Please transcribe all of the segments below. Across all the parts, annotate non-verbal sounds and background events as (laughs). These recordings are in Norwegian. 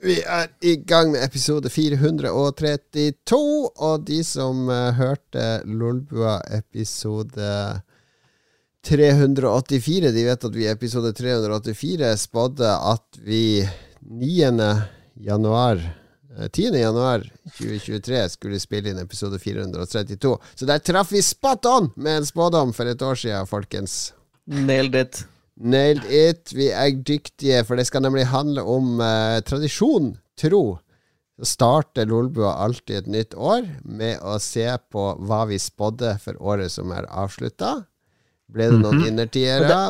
Vi er i gang med episode 432, og de som uh, hørte Lolbua episode 384, de vet at vi i episode 384 spådde at vi 9. januar 10. Eh, januar 2023 skulle spille inn episode 432. Så der traff vi spot on med en spådom for et år siden, folkens. Nailed it. Nailed it. Vi er dyktige, for det skal nemlig handle om uh, tradisjon, tro. Så starter Lolbua alltid et nytt år med å se på hva vi spådde for året som er avslutta. Ble det noen mm -hmm. innertiere?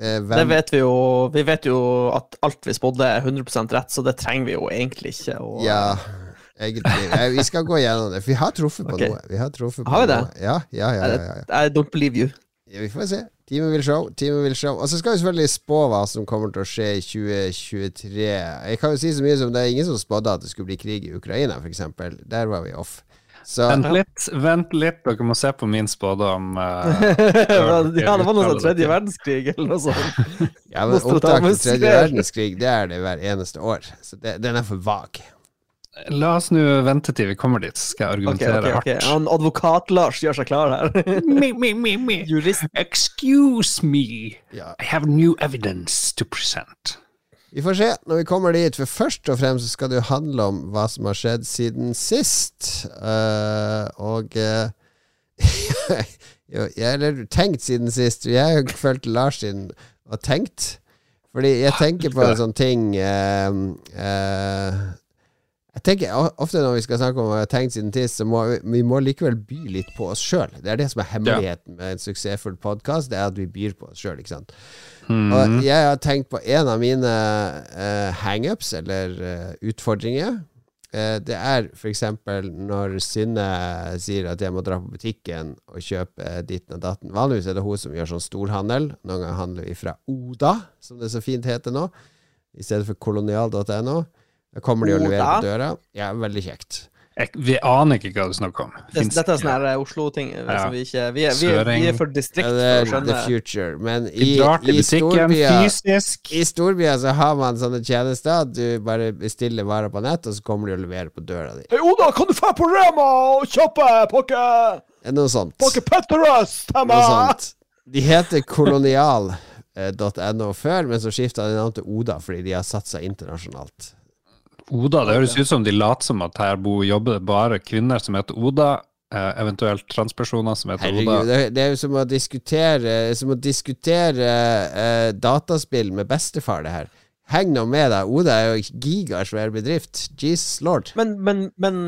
Eh, det vet vi jo. Vi vet jo at alt vi spådde, er 100% rett, så det trenger vi jo egentlig ikke. å ja, egentlig. Vi skal gå gjennom det, for vi har truffet på okay. noe. Vi har truffet på har vi det? Noe. Ja, ja, ja, ja, ja. I don't believe you. Ja, vi får se. Teamet vil show. Teamet vil show. Og så skal vi selvfølgelig spå hva som kommer til å skje i 2023. Jeg kan jo si så mye som det er ingen som spådde at det skulle bli krig i Ukraina, f.eks. Der var vi off. Så, vent litt, vent litt, dere må se på min spådom. (laughs) Uh, ja, det var noe sånn tredje verdenskrig eller noe sånt. (laughs) ja, men opptak til tredje verdenskrig, det er det hver eneste år. Så det, den er for vag. La oss nå vente til vi kommer dit, så skal jeg argumentere okay, okay, okay. hardt. Advokat-Lars gjør seg klar her. (laughs) me, me, me, me. Jurist. Excuse me. Ja. I have new evidence to present. Vi får se når vi kommer dit, for først og fremst skal det jo handle om hva som har skjedd siden sist. Uh, og uh, (laughs) jo, jeg har tenkt siden sist. Jeg har jo følt Lars sin og tenkt. Fordi jeg tenker på en sånn ting uh, jeg tenker Ofte når vi skal snakke om tenkt siden sist, så må vi, vi må likevel by litt på oss sjøl. Det er det som er hemmeligheten ja. med en suksessfull podkast, det er at vi byr på oss sjøl. Mm. Og jeg har tenkt på en av mine uh, hangups, eller uh, utfordringer. Uh, det er f.eks. når Synne sier at jeg må dra på butikken og kjøpe ditten og datten. Vanligvis er det hun som gjør sånn storhandel. Noen ganger handler vi fra Oda, som det så fint heter nå, i stedet for kolonial.no. Da kommer de og leverer på døra. Ja, veldig kjekt. Jeg, vi aner ikke hva du snakker om. Finns, dette er sånne ja. Eh, Oslo-ting. Eh, ja. Vi, vi, vi, vi, er for distrikt ja, det er skjønne. The future. Men i, i, storbyer, i storbyer så har man sånne tjenester. Du bare bestiller varer på nett, og så kommer de og leverer på døra di. Hey, Oda, kan du dra på Rema og kjøpe pakke Noe sånt. Pakke Petterøes Noe sånt. De heter kolonial.no eh, før, men så skifta de navn til Oda fordi de har satsa internasjonalt. Oda, det høres ut som de later som at her bor jobber det bare kvinner som heter Oda. Eh, eventuelt transpersoner som heter Herregud, Oda. Det, det er jo som å diskutere, som å diskutere uh, dataspill med bestefar, det her. Heng nå med deg. Oda er jo gigasvær bedrift. Jesus lord. Men, men, men,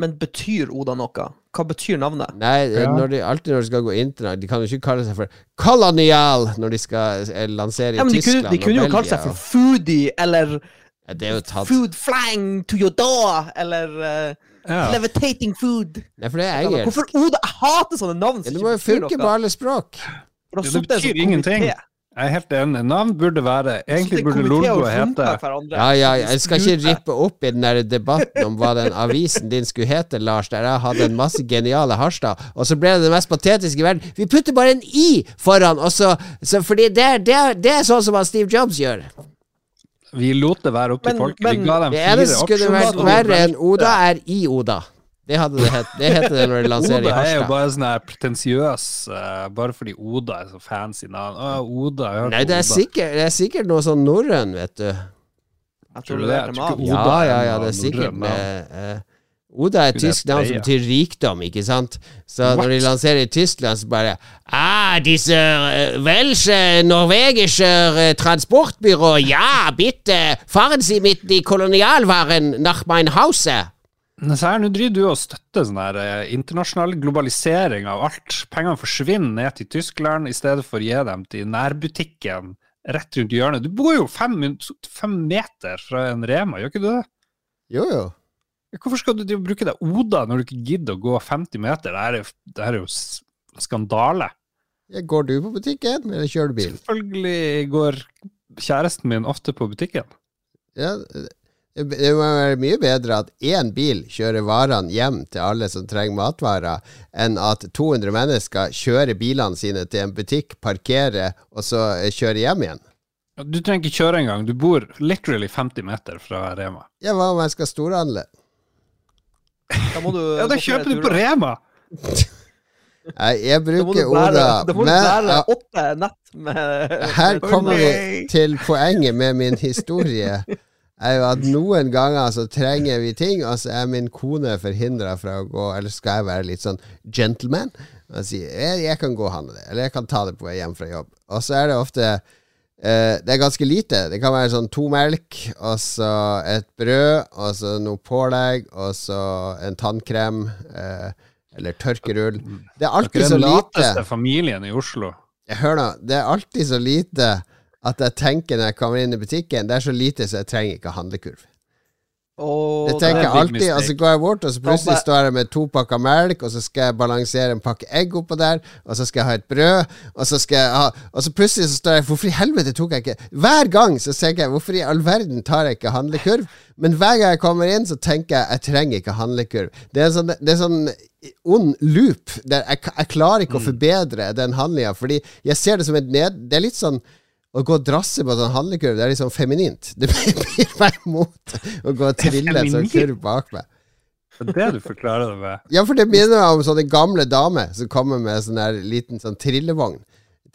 men, betyr Oda noe? Hva betyr navnet? Nei, ja. når de, alltid når de skal gå internasjonalt De kan jo ikke kalle seg for Kolonial når de skal eh, lansere i ja, Tyskland de kunne, de kunne jo kalle seg for Foodie eller det er jo tatt Food flying to your door, eller uh, ja. Levitating food. Nei, for det er engelsk. Hvorfor Oda? Jeg hater sånne navn. Ja, det må jo funke på alle språk. Det, det betyr ingenting. Jeg er helt enig. Navn burde være Egentlig burde Lolbo hete Ja, ja, jeg skal ikke rippe opp i den der debatten om hva den avisen din skulle hete, Lars, der jeg hadde en masse geniale Harstad, og så ble det det mest patetiske i verden. Vi putter bare en I foran, og så, så Fordi det, det, det er sånn som Steve Jobs gjør. Vi lot det være opp til folk. Men, vi ga dem fire det skulle vært verre enn Oda, er i Oda. Det hadde det het. Det heter det når de lanserer i Harstad. Oda er jo bare sånn her pretensiøs, uh, bare fordi Oda er så fancy navn. Å, Oda, Nei, det er, sikkert, det er sikkert noe sånn norrøn, vet du. Jeg tror du det? Jeg tror ikke Oda ja, ja, ja, det er sikkert med uh, Oda er et tysk navn som betyr rikdom, ikke sant? Så What? når de lanserer i Tyskland, så bare Ah, disse uh, welsche, norwegische uh, transportbyrå, ja, bitte, faren sin mitt i kolonialvaren nach mein Hause. Nå driver du og støtter sånn her eh, internasjonal globalisering av alt. Pengene forsvinner ned til Tyskland i stedet for å gi dem til nærbutikken rett rundt hjørnet. Du bor jo fem, fem meter fra en Rema, gjør ikke du det? Jo, jo. Hvorfor skal du bruke deg Oda når du ikke gidder å gå 50 meter? Det er, det er jo skandale. Går du på butikken, eller kjører du bil? Selvfølgelig går kjæresten min ofte på butikken. Ja, det må være mye bedre at én bil kjører varene hjem til alle som trenger matvarer, enn at 200 mennesker kjører bilene sine til en butikk, parkerer, og så kjører hjem igjen. Du trenger ikke kjøre engang. Du bor literally 50 meter fra Rema. Ja, hva om jeg skal storhandle? Da må du (laughs) Ja, da kjøper du på. Rema! (laughs) Nei, jeg bruker ordet da må du men bære åtte nett med her kommer vi til poenget med min historie. Er jo at noen ganger så trenger vi ting, og så er min kone forhindra fra å gå Eller skal jeg være litt sånn gentleman og si jeg, jeg kan gå og handle det, eller jeg kan ta det på vei hjem fra jobb. Og så er det ofte eh, Det er ganske lite. Det kan være sånn to melk, og så et brød, og så noe pålegg, og så en tannkrem. Uh, eller tørkerull. Det er alltid det er så den lite. lateste familien i Oslo. Hør nå, det er alltid så lite at jeg tenker når jeg kommer inn i butikken Det er så lite så jeg trenger ikke handlekurv. Og Det tenker er jeg alltid, og så går jeg bort, og så plutselig står jeg med to pakker melk, og så skal jeg balansere en pakke egg oppå der, og så skal jeg ha et brød, og så skal jeg ha Og så plutselig så står jeg Hvorfor i helvete tok jeg ikke Hver gang så tenker jeg Hvorfor i all verden tar jeg ikke handlekurv? Men hver gang jeg kommer inn, så tenker jeg jeg trenger ikke handlekurv. Det er en sånn, det er sånn ond loop der jeg, jeg klarer ikke å forbedre den handlinga, fordi jeg ser det som et ned... Det er litt sånn å gå og drasse på sånn handlekurv, det er liksom feminint. Det blir (laughs) meg imot å gå og trille en sånn kurv bak meg. Det er det du forklarer det med. Ja, for det minner meg om sånne gamle damer som kommer med sånn der liten sånn trillevogn.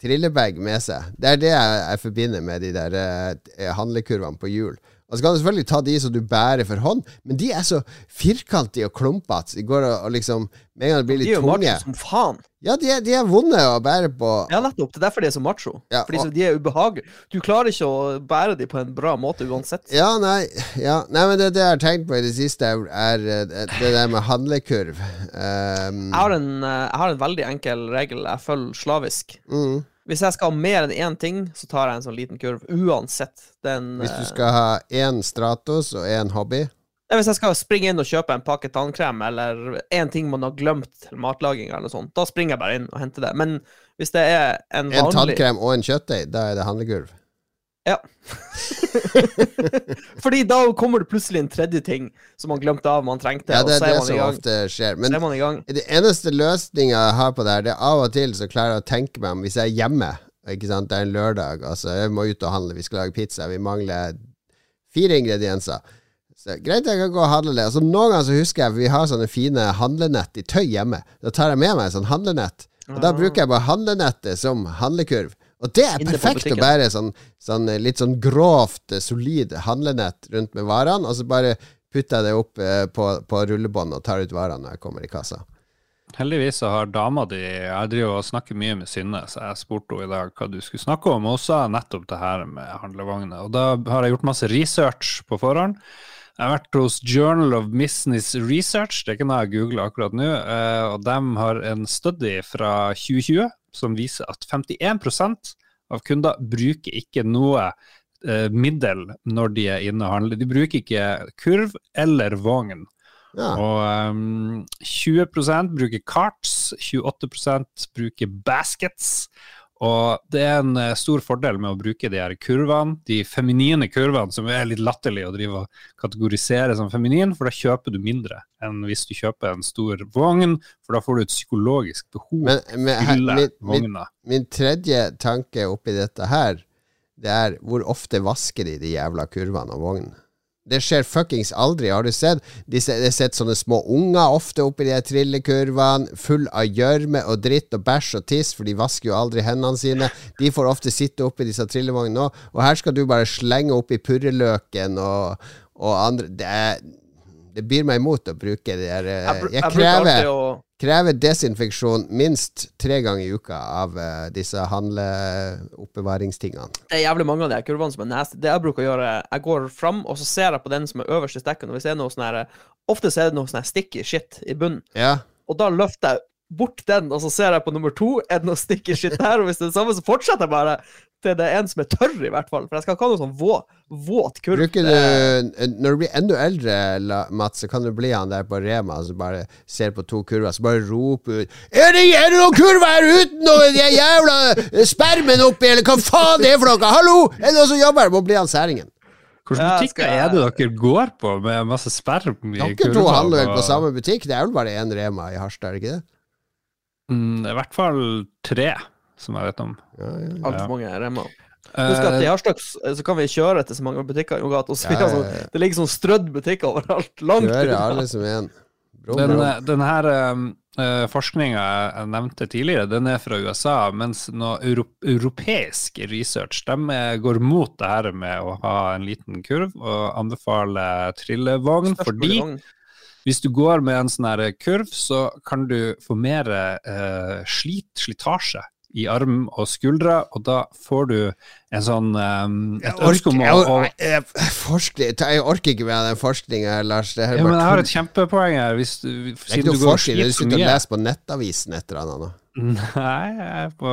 Trillebag med seg. Det er det jeg, jeg forbinder med de der eh, handlekurvene på hjul. Og så kan du selvfølgelig ta de som du bærer for hånd, men de er så firkantige og klumpete. De går og, og liksom Med en gang det blir litt De er jo tunge macho som faen. Ja, de er, de er vonde å bære på. Ja, nettopp. Det er derfor de er så macho. Ja, Fordi og- så de er ubehagelige. Du klarer ikke å bære dem på en bra måte uansett. Ja, nei, ja, nei, men det, det jeg har tenkt på i det siste, er, er eh, det der med handlekurv. Um, Jeg har, en, eh, jeg har en veldig enkel regel jeg følger slavisk. mm, Hvis jeg skal ha mer enn én ting, så tar jeg en sånn liten kurv. Uansett. Den, hvis du eh, skal ha én Stratos og én hobby Ja, Hvis jeg skal springe inn og kjøpe en pakke tannkrem, eller én ting man har glemt til matlaging, eller sånt, da springer jeg bare inn og henter det. Men hvis det er en vanlig En tannkrem og en kjøttdeig, da er det handlekurv. Ja. (laughs) Fordi da kommer det plutselig en tredje ting som man glemte av man trengte, Ja, det og så er det man i som gang. ofte skjer. Så Men er man i gang. det eneste løsninga jeg har på det her, det er av og til så klarer jeg å tenke meg om hvis jeg er hjemme, ikke sant, det er en lørdag, altså jeg må ut og handle, vi skal lage pizza, vi mangler fire ingredienser. Så Greit, jeg kan gå og handle det. Altså, noen ganger så husker jeg Vi har sånne fine handlenett i tøy hjemme. Da tar jeg med meg sånn handlenett. Og da Ah. bruker jeg bare handlenettet som handlekurv. Og det er perfekt å bære sånn, sånn eh, litt sånn grovt, eh, solid handlenett rundt med varene, og så bare putter jeg det opp eh, på, på rullebånd og tar ut varene når jeg kommer i kassa. Heldigvis så har dama di Jeg driver og snakker mye med Synne, så jeg spurte henne i dag hva du skulle snakke om, og hun sa nettopp det her med handlevogner. Og da har jeg gjort masse research på forhånd. Jeg har vært hos Journal of Business Research, det er ikke noe jeg googler akkurat nå, eh, og de har en study fra 2020 som viser at 51% av kunder bruker ikke noe eh, middel når de er inne og handler. De bruker ikke kurv eller vogn. Ja. Og um, 20% bruker carts, 28% bruker baskets. Og det er en eh, stor fordel med å bruke de her kurvene, de feminine kurvene, som er litt latterlige å drive og kategorisere som feminin, for da kjøper du mindre enn hvis du kjøper en stor vogn, for da får du et psykologisk behov Men, men her, min, min, min tredje tanke oppi dette her, det er hvor ofte vasker de de jævla kurvene og vognene? Det skjer fuckings aldri. Har du sett? De har sett sånne små unger ofte oppi de trillekurvene, full av gjørme og dritt og bæsj og tiss, for de vasker jo aldri hendene sine. De får ofte sitte oppi disse trillevognene òg, og her skal du bare slenge oppi purreløken og, og andre Det, er, det byr meg imot å bruke det der eh, Jeg, Jeg krever å krever desinfeksjon minst tre ganger i uka av uh, disse handleoppbevaringstingene. Det er jævlig mange av de kurvene som er nasty. Det jeg bruker å gjøre, jeg går fram, og så ser jeg på den som er øverst i stekken, og hvis det er noe sånn her Ofte så er det noe sånn sticky shit i bunnen, Ja. og da løfter jeg bort den, og så ser jeg på nummer to, er det noe sticky shit der, og hvis det er det samme, så fortsetter jeg bare til det er en som er tørr, i hvert fall. For jeg skal ikke ha noe sånn våt, våt kurv. Bruker du eh, Når du blir enda eldre, Mats, så kan du bli han der på Rema som bare ser på to kurver, så bare roper ut Er det, er det noen kurver her uten noe de jævla eh, spermen oppi, eller hva faen det er for noe? Hallo! Er det noen som jobber her? Må bli han særingen. Hvilke Ja, skal jeg- er det dere går på med masse sperm i Dere to kurven, handler vel på og- samme butikk? Det er vel bare én Rema i Harstad, er det ikke det? Mm, I hvert fall tre, som jeg vet om. Ja, ja. Altfor Ja. mange remmer. Husk at Eh, i Harstad så kan vi kjøre til så mange butikker og så vi Ja, ja, ja. Det ligger sånn strødd butikker overalt. Langt unna. alle som en. Brum, Den, den her uh, forskninga jeg nevnte tidligere, den er fra USA, mens noe euro europeisk research de eh, går mot det her med å ha en liten kurv og anbefaler trillevogn, fordi hvis du går med en sånn her kurv, så kan du få mer eh, slit, slitasje i arm og skuldre, og da får du en sånn um, et ønske om å, jeg, jeg, orker ikke med den forskninga, Lars. Det, her er ja, men jeg har et kjempepoeng her. Hvis du, det er ikke noe forskning, du sitter og leser på Nettavisen et eller annet. nå. Nei, jeg er på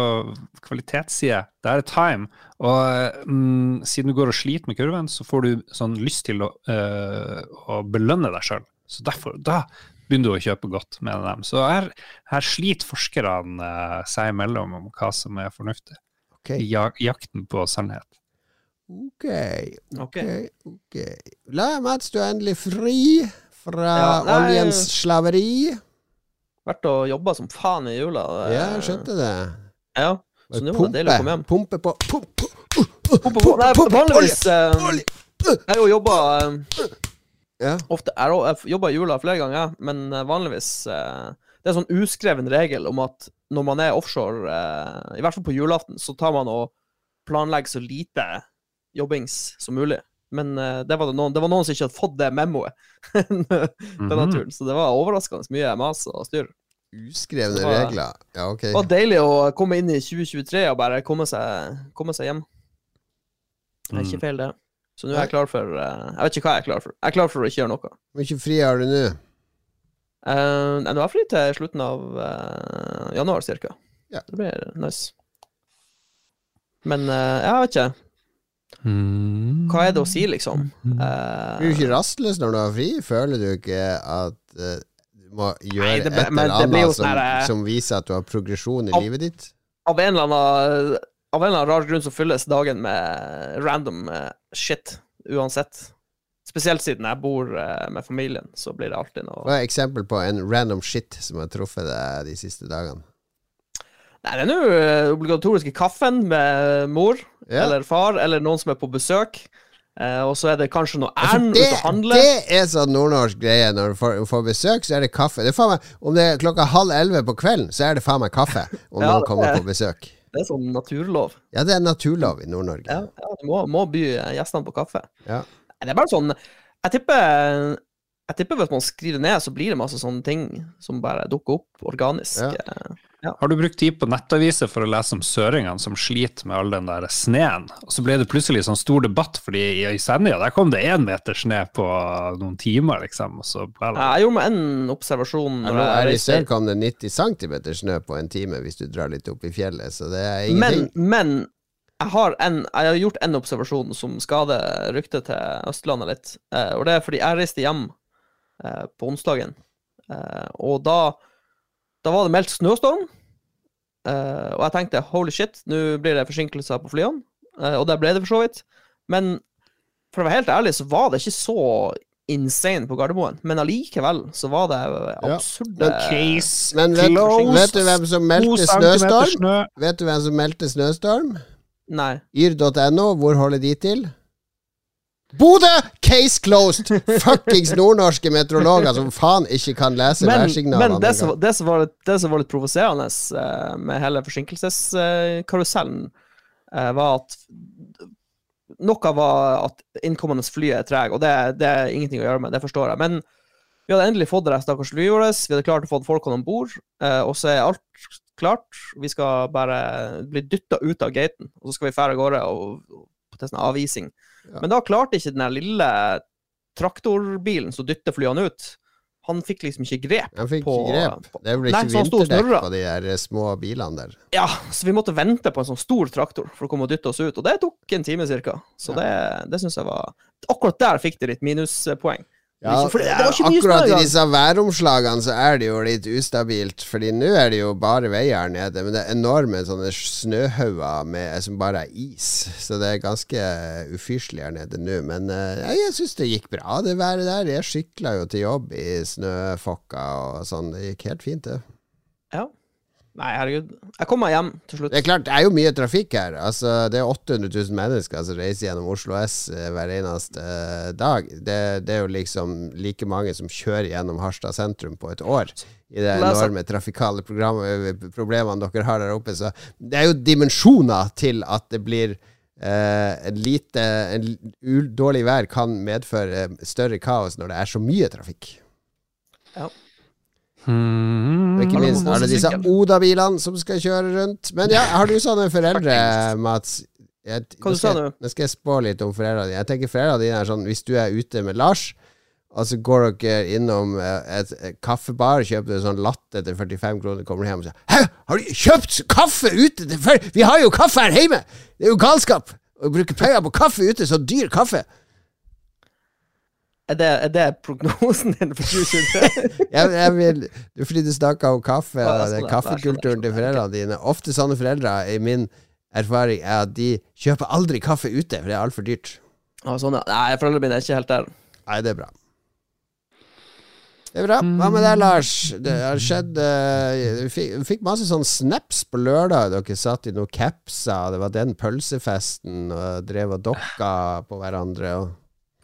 kvalitetssida. Det er time. Og mm, siden du går og sliter med kurven, så får du sånn lyst til å, øh, å belønne deg sjøl. Så derfor, da begynner du å kjøpe godt med dem. Så her, her sliter forskerne uh, seg imellom om hva som er fornuftig. Okay. I ja, jakten på sannhet. ok, ok. Ok. ok. La Mats, du er endelig fri fra Ja, nei, oljens slaveri. Vært og jobba som faen i jula. det- Ja, jeg skjønte det. Ja. Så nå var det deilig å komme hjem. pumpe på pumpe, Pumpe på. Nei, vanligvis eh. Jeg har jo jobba eh, Ja. ofte Jeg jeg jobba i jula flere ganger, men eh, vanligvis eh, Det er en sånn uskreven regel om at når man er offshore, eh, i hvert fall på julaften, så tar man og planlegger så lite jobbings som mulig. Men eh, det, var det, noen, det var noen som ikke hadde fått det memoet (laughs) denne Mhm. turen, så det var overraskende mye mas og styr. Uskrevne var- regler. Ja, ok. Det var deilig å komme inn i 2023 og bare komme seg, komme seg hjem. Det er ikke Mm. feil, det. Så nå er jeg klar for eh, Jeg vet ikke hva jeg er klar for. Jeg er klar for å ikke gjøre noe. Hvor mye fri har du nå? Uh, nå er jeg fri til slutten av uh, januar, cirka. Ja. Det blir nice. Men uh, jeg vet ikke. Mm. Hva er det å si, liksom? Uh, Blir du ikke rastløs når du har fri? Føler du ikke at du må gjøre Nei, det ble- et eller annet som, sånn eh, som viser at du har progresjon i Av- livet ditt? av, en eller annen, av en eller annen rar grunn så fylles dagen med random eh, shit, uansett. Spesielt siden jeg bor eh, med familien, så blir det alltid noe Hva er eksempel på en random shit som har truffet deg de siste dagene? Nei, det er nå eh, obligatoriske kaffen med mor Ja. eller far, eller noen som er på besøk. Og så er det kanskje noe Altså, ærend det, ut å handle. det er sånn nordnorsk greie. Når du får, får besøk, så er det kaffe. Det meg, om det er klokka halv elleve på kvelden, så er det faen meg kaffe om Ja, noen kommer er- på besøk. Det er sånn naturlov. Ja, det er naturlov i Nord-Norge. Ja, ja du må, må by gjestene på kaffe. Ja. Det er bare sånn Jeg tipper jeg tipper hvis man skriver ned, så blir det masse sånne ting som bare dukker opp organisk. Ja. Eh, Har du brukt tid på nettaviser for å lese om søringene som sliter med all den der sneen? Og så ble det plutselig sånn stor debatt, fordi i Senja der kom det én meter snø på noen timer, liksom. Og så ble det Jeg gjorde meg en observasjon jeg her i sør kom det 90 cm snø på en time hvis du drar litt opp i fjellet, så det er ingenting. Men, men jeg, har en, jeg har gjort en observasjon som skader ryktet til Østlandet litt. Eh, og det er fordi jeg reiste hjem eh, på onsdagen, eh, og da, da var det meldt snøstorm. Eh, og jeg tenkte holy shit, nå blir det forsinkelser på flyene. Uh, og det ble det for så vidt. Men for å være helt ærlig, så var det ikke så insane på Gardermoen. Men allikevel så var det absurde Case Men vet, vet du hvem som meldte snøstorm? snø. Vet du hvem som meldte snøstorm? Nei. Yr.no, hvor holder de til? Bodø! Case closed! Fuckings nordnorske meteorologer som faen ikke kan lese Men, værsignalene. men det, som, det, som var, det som var litt provoserende eh, med hele forsinkelseskarusellen, eh, var at noe var at innkommende fly er treg, og det, det er ingenting å gjøre med, det forstår jeg. Men vi hadde endelig fått det stakkars flyet vårt, vi hadde klart å få folkene om bord, eh, og så er alt klart. Vi skal bare bli dytta ut av gaten, og så skal vi fære av gårde og, og til sånn avvising. Ja. Men da klarte ikke den lille traktorbilen som dytter flyene ut, han fikk liksom ikke grep Han fikk på- ikke grep. på- Det ble Nei, ikke og vinterdekk på de der eh, små bilene der. Ja, så vi måtte vente på en sånn stor traktor for å komme og dytte oss ut, og det tok en time cirka. Så det, det syns jeg var Akkurat der fikk de litt minuspoeng. Ja, mye akkurat i disse væromslagene så er det jo litt ustabilt, Fordi nå er det jo bare veier nede, men det er enorme sånne snøhauger som bare er is. Så det er ganske ufyselig her nede nå. Men eh, ja, jeg syns det gikk bra, det været der. Jeg sykla jo til jobb i snøfokka og sånn. Det gikk helt fint, det. Ja. Nei, herregud. Jeg kom meg hjem til slutt. Det er klart, det er jo mye trafikk her. Altså, det er 800 000 mennesker som reiser gjennom Oslo S eh, hver eneste eh, dag. Det, det er jo liksom like mange som kjører gjennom Harstad sentrum på et år. I de enorme trafikale eh, problemene dere har der oppe. Så det er jo dimensjoner til at det blir eh, en lite En dårlig vær kan medføre større kaos når det er så mye trafikk. Hmm. Og ikke minst er det disse. Oda-bilene som skal kjøre rundt. Men ja, har du sånne foreldre, Mats? Jeg, Hva nå skal. Nå skal jeg spå litt om foreldrene dine. Jeg tenker foreldrene dine er sånn Hvis du er ute med Lars, og så går dere innom eh, et, et kaffebar, kjøper en sånn latte til 45 kroner, kommer hjem og sier Hæ, har du kjøpt kaffe ute til? Vi har jo kaffe her hjemme! Det er jo galskap! Å bruke penger på kaffe ute, så dyr kaffe! Er det, er det prognosen din for 2023? (laughs) Jeg, jeg vil, fordi du snakka om kaffe og den kaffekulturen til foreldrene dine. Ofte sånne foreldre, i min erfaring, er at de kjøper aldri kaffe ute, for det er altfor dyrt. Ah, sånn, ja. Nei, foreldrene mine er ikke helt der. Nei, det er bra. Det er bra. Hva med deg, Lars? Det har skjedd uh, Vi fikk, fikk masse sånn snaps på lørdag. Dere satt i noen capser, det var den pølsefesten, og drev og dokka på hverandre. Og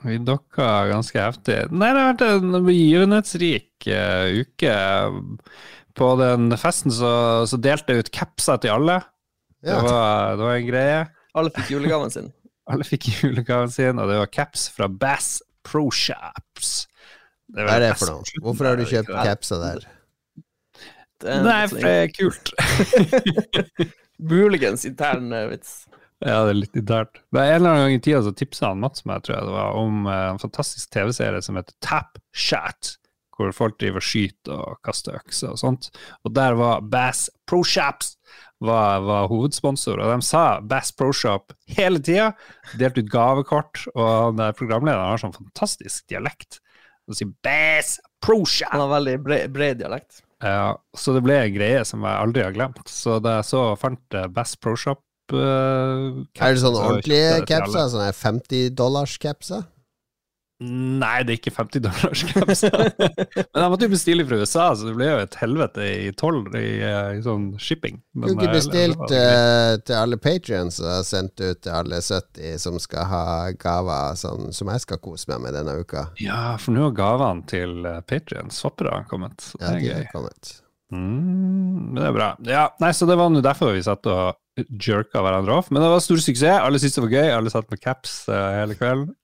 Vi dokka ganske heftig. Nei, det har vært en begivenhetsrik uh, uke. På den festen så, så delte jeg ut capser til alle. Det, var, det var en greie. Alle fikk julegaven sin. (laughs) Alle fikk julegaven sin, og det var caps fra Bass Pro Shops. Hva er det for noe? Hvorfor har du kjøpt capser der? Det er Nei, for det er kult. (laughs) (laughs) Muligens intern eh, vits. Ja, det er litt idært. En eller annen gang i tida så tipsa han Mats meg, tror jeg det var, om eh, en fantastisk TV-serie som heter Tap Chat, hvor folk driver og skyter og kaster økser og sånt. Og der var Bass Pro Shops var, var hovedsponsor, og de sa Bass Pro Shop hele tida. Delte ut gavekort, og programlederen har sånn fantastisk dialekt. Han sier Bass Pro Shop! Han har veldig bred, bred dialekt. Ja, så det ble en greie som jeg aldri har glemt. Så da jeg så fant eh, Bass Pro Shop eh, Er det sånne ordentlige capser? Sånne 50 dollars capser? Nei, det er ikke 50 dollars capser. (laughs) Men jeg måtte jo bestille fra USA, så det ble jo et helvete i toll i, eh, i sånn shipping. Du Men, kunne ikke eh, bestilt eh, til alle patrions og sendt ut til alle 70 som skal ha gaver sånn, som jeg skal kose meg med denne uka. Ja, for nå har gavene til patrions, Patrion, swappere, kommet. Så det Ja, er de gøy. har kommet. Mm, men det er bra. Ja, nei, Så det var nå derfor vi satt og jerka hverandre off. Men det var stor suksess. Alle syntes det var gøy. Alle satt med caps uh, hele kvelden. (laughs)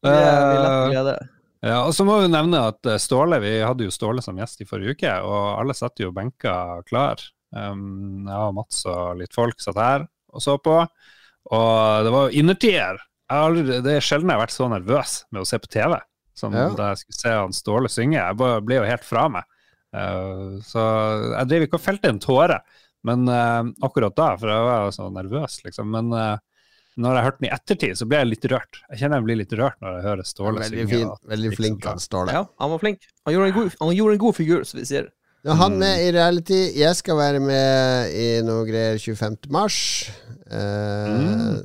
Uh, glede. Ja, og så må vi nevne at eh, Ståle, vi hadde jo Ståle som gjest i forrige uke, og alle satt jo benka klar. Um, jeg og Mats og litt folk satt her og så på, og det var jo innertier. Jeg har aldri, det er sjelden jeg har vært så nervøs med å se på TV som Ja. da jeg skulle se han Ståle synge. Jeg bare ble jo helt fra meg. Uh, så jeg driver ikke og felte en tåre, men uh, akkurat da, for jeg var så nervøs, liksom. Men uh, når jeg hørte den i ettertid, så ble jeg litt rørt. Jeg kjenner jeg blir litt rørt når jeg hører Ståle Veldig fin, og- veldig flink han Ståle. Ja, han var flink. Han gjorde en god, han gjorde en god figur, som vi sier. Nå, han med i reality. Jeg skal være med i noe greier 25. mars. Eh, Mm.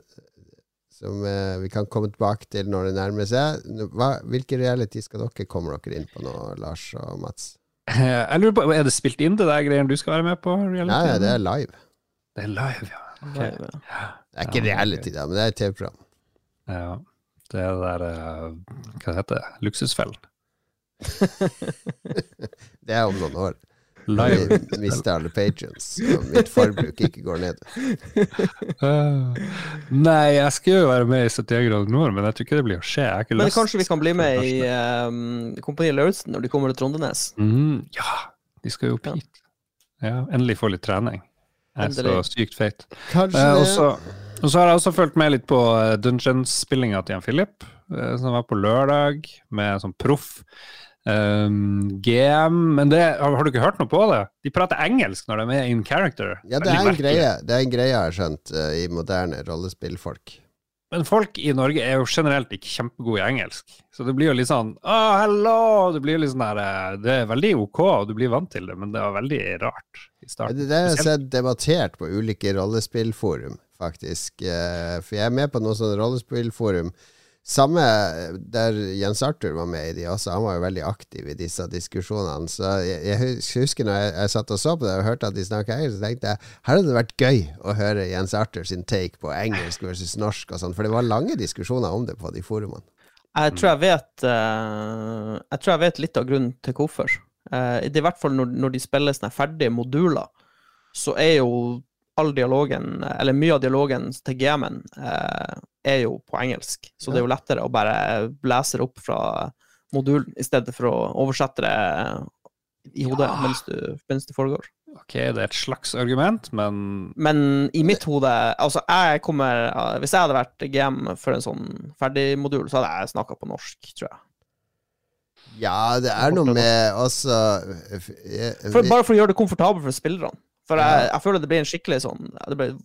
Som eh, vi kan komme tilbake til når det nærmer seg. Hva, hvilke reality skal dere komme dere inn på nå, Lars og Mats? (laughs) Jeg lurer på, Er det spilt inn det der greiene du skal være med på? reality? Nei, det er live. Det er live, ja. Ok. Ja, Det er ikke Ja, reality, da, men det er et TV-program. ja. Det er det der eh, Hva heter det? Luksusfellen. (laughs) Det er om noen år. Live. Vi mister alle patrions, og mitt forbruk ikke går ned. Uh, nei, jeg skal jo være med i 71 grader nord, men jeg tror ikke det blir å skje. Jeg ikke Men lyst. kanskje vi kan bli med i um, Kompani Lauritzen når de kommer til Trondenes? Mm, Ja, de skal jo opp hit. Ja, endelig få litt trening. Jeg er så sykt feit. Kanskje Eh, og så og så har jeg også fulgt med litt på Dungeons-spillinga til Jan Philip, som var på lørdag, med sånn proff um, GM. Men det, har, du ikke hørt noe på det? De prater engelsk når de er in character. Ja, det er en greie Det er en greie jeg har skjønt uh, i moderne rollespillfolk. Men folk i Norge er jo generelt ikke kjempegode i engelsk. Så det blir jo litt sånn oh, hello! Det blir jo litt sånn der eh, Det er veldig OK, og du blir vant til det, men det var veldig rart i starten. Det, det har jeg sett debattert på ulike rollespillforum, faktisk. Uh, For jeg er med på noen sånne rollespillforum Samme der Jens Arthur var med i de også. Han var jo veldig aktiv i disse diskusjonene. Så jeg, jeg husker når jeg, jeg satt og så på det og hørte at de snakka engelsk, så tenkte jeg her hadde det vært gøy å høre Jens Arthur sin take på engelsk versus norsk og sånn, for det var lange diskusjoner om det på de forumene. Jeg tror jeg vet uh, Jeg tror jeg vet litt av grunnen til hvorfor. Uh, i hvert fall når, når de spiller sånne ferdige moduler, så er jo all dialogen, eller mye av dialogen til GM-en, uh, er jo på engelsk. Så det er jo lettere å bare lese det opp fra modulen, i stedet for å oversette det i hodet Ja. mens, du, mens det foregår. Ok, det er et slags argument, men Men i mitt hode Altså, jeg kommer Hvis jeg hadde vært GM for en sånn ferdigmodul, så hadde jeg snakka på norsk, tror jeg. Ja, det er noe med Altså jeg- For, bare for å gjøre det komfortabelt for spillerne. For jeg, jeg føler det blir en skikkelig sånn det blir,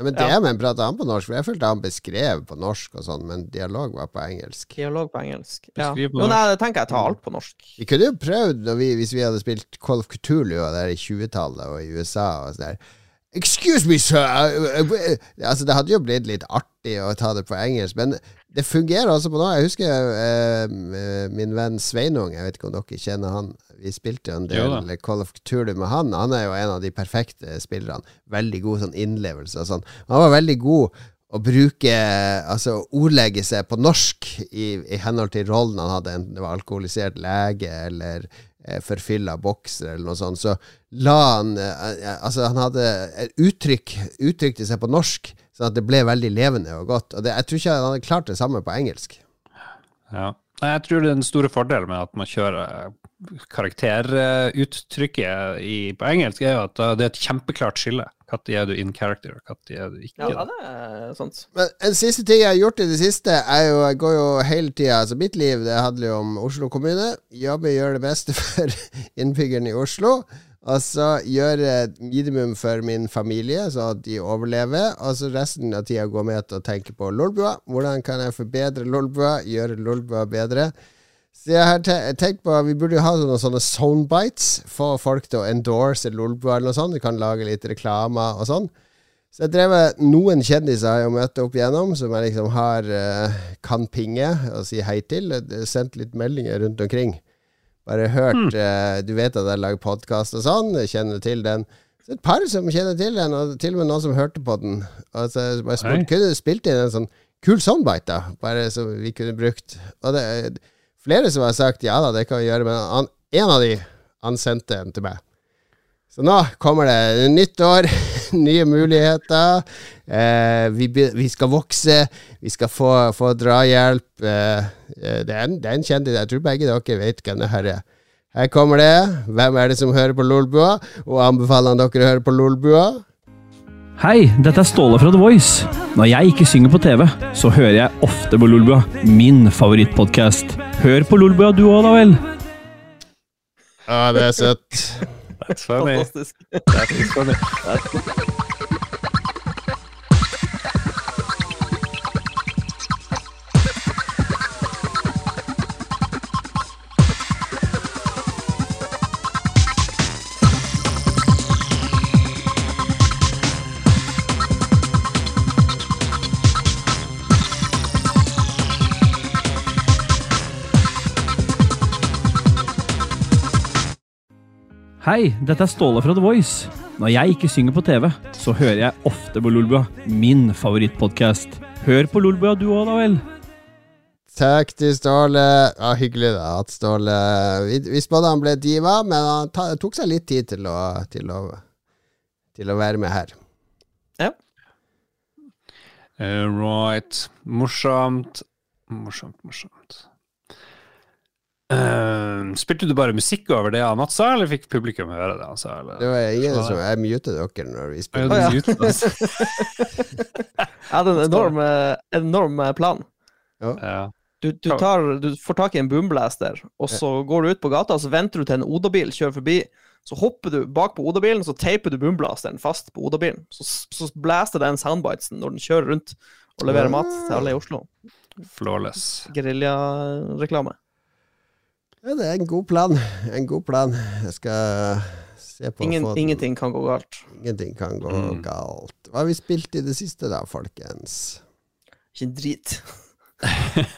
ja, Men DM-en prata han på norsk, for jeg følte han beskrev på norsk og sånn, men dialog var på engelsk. dialog på engelsk. Ja. Beskriv på Jo, nei, det tenker jeg tar alt på norsk. Vi kunne jo prøvd, når vi, hvis vi hadde spilt Call of Cthulhu der i 20-tallet og i USA og sånn der Excuse me, sir! Altså, det hadde jo blitt litt artig å ta det på engelsk, men det fungerer altså på nå. Jeg husker eh, min venn Sveinung, jeg vet ikke om dere kjenner han. Vi spilte en del Call of Cthulhu med han. Han er jo en av de perfekte spillerne. Veldig god sånn innlevelse og sånn. Han var veldig god å bruke Altså ordlegge seg på norsk i, i henhold til rollen han hadde, enten det var alkoholisert lege eller eh, forfylla bokser eller noe sånt. Så la han eh, eh, Altså, han hadde uttrykk uttrykte seg på norsk, sånn at det ble veldig levende og godt. Og det, jeg tror ikke han hadde klart det samme på engelsk. ja. Jeg tror det er den store fordelen med at man kjører eh, karakteruttrykket på engelsk, er jo at eh, det er et kjempeklart skille. Når er du in character, og når er du ikke Ja, det. er sant. Men en siste ting jeg har gjort i det siste, er jo Jeg går jo hele tida Altså, mitt liv det handler jo om Oslo kommune. Jobbe, gjøre det beste (laughs) for innbyggerne i Oslo. Og så gjøre minimum for min familie, så at de overlever. Og så resten av tida gå med til å tenke på Lolbua. Hvordan kan jeg forbedre Lolbua? Gjøre Lolbua bedre? Så jeg har te- tenkt på Vi burde jo ha noen sånne soundbites. Få folk til å endorse Lolbua eller noe sånt. Vi kan lage litt reklamer og sånn. Så jeg drev med noen kjendiser har jeg møtt opp igjennom, som jeg liksom har eh, kan pinge og si hei til. Har Sendt litt meldinger rundt omkring. Bare hørt eh, Du vet at jeg lager podkast og sånn, kjenner til den. Så et par som kjenner til den, og til og med noen som hørte på den. Og så bare spurt, kunne du spilt inn en sånn kul soundbite, da? Bare som vi kunne brukt. Og det er flere som har sagt ja da, det kan vi gjøre, men han, en av de, han sendte en til meg. Så nå kommer det nytt år, (laughs) nye muligheter. Eh, vi, vi skal vokse, vi skal få, få drahjelp. Eh, eh, det, er en, det er en kjendis, jeg tror begge dere vet hvem det her er. Her kommer det. Hvem er det som hører på Lolbua? Og anbefaler han dere å høre på Lolbua? Hei, dette er Ståle fra The Voice. Når jeg ikke synger på TV, så hører jeg ofte på Lolbua, min favorittpodkast. Hør på Lolbua du òg, da vel. Ja, det er søtt. That's funny. Fantastisk. That is Hei, dette er Ståle fra The Voice. Når jeg ikke synger på TV, så hører jeg ofte på Lolbua, min favorittpodkast. Hør på Lolbua du òg, da vel. Takk til Ståle. Ja, hyggelig da at Ståle Vi, vi spådde han ble diva, men han ta, tok seg litt tid til å, til å, til å være med her. Ja. right. Morsomt. Morsomt, morsomt. Eh, spilte du bare musikk over det Mats sa, eller fikk publikum høre det han sa? Eller? Det var ingen som Jeg mutet dere når vi Ja, spilte. du ja. (laughs) Jeg hadde en enorm, eh, enorm eh, plan. Ja. Du, du, tar, du får tak i en boomblaster, og så går du ut på gata, så venter du til en Oda-bil kjører forbi. Så hopper du bak på Oda-bilen, så teiper du boomblasteren fast på Oda-bilen. Så, så blaster den soundbitesen når den kjører rundt og leverer mat til alle i Oslo. Flawless. Geriljareklame. Ja, det er en god plan. En god plan. Jeg skal se på Ingen, få ingenting kan gå galt. Ingenting kan gå Mm. galt. Hva har vi spilt i det siste, da, folkens? Ikke en drit. (laughs)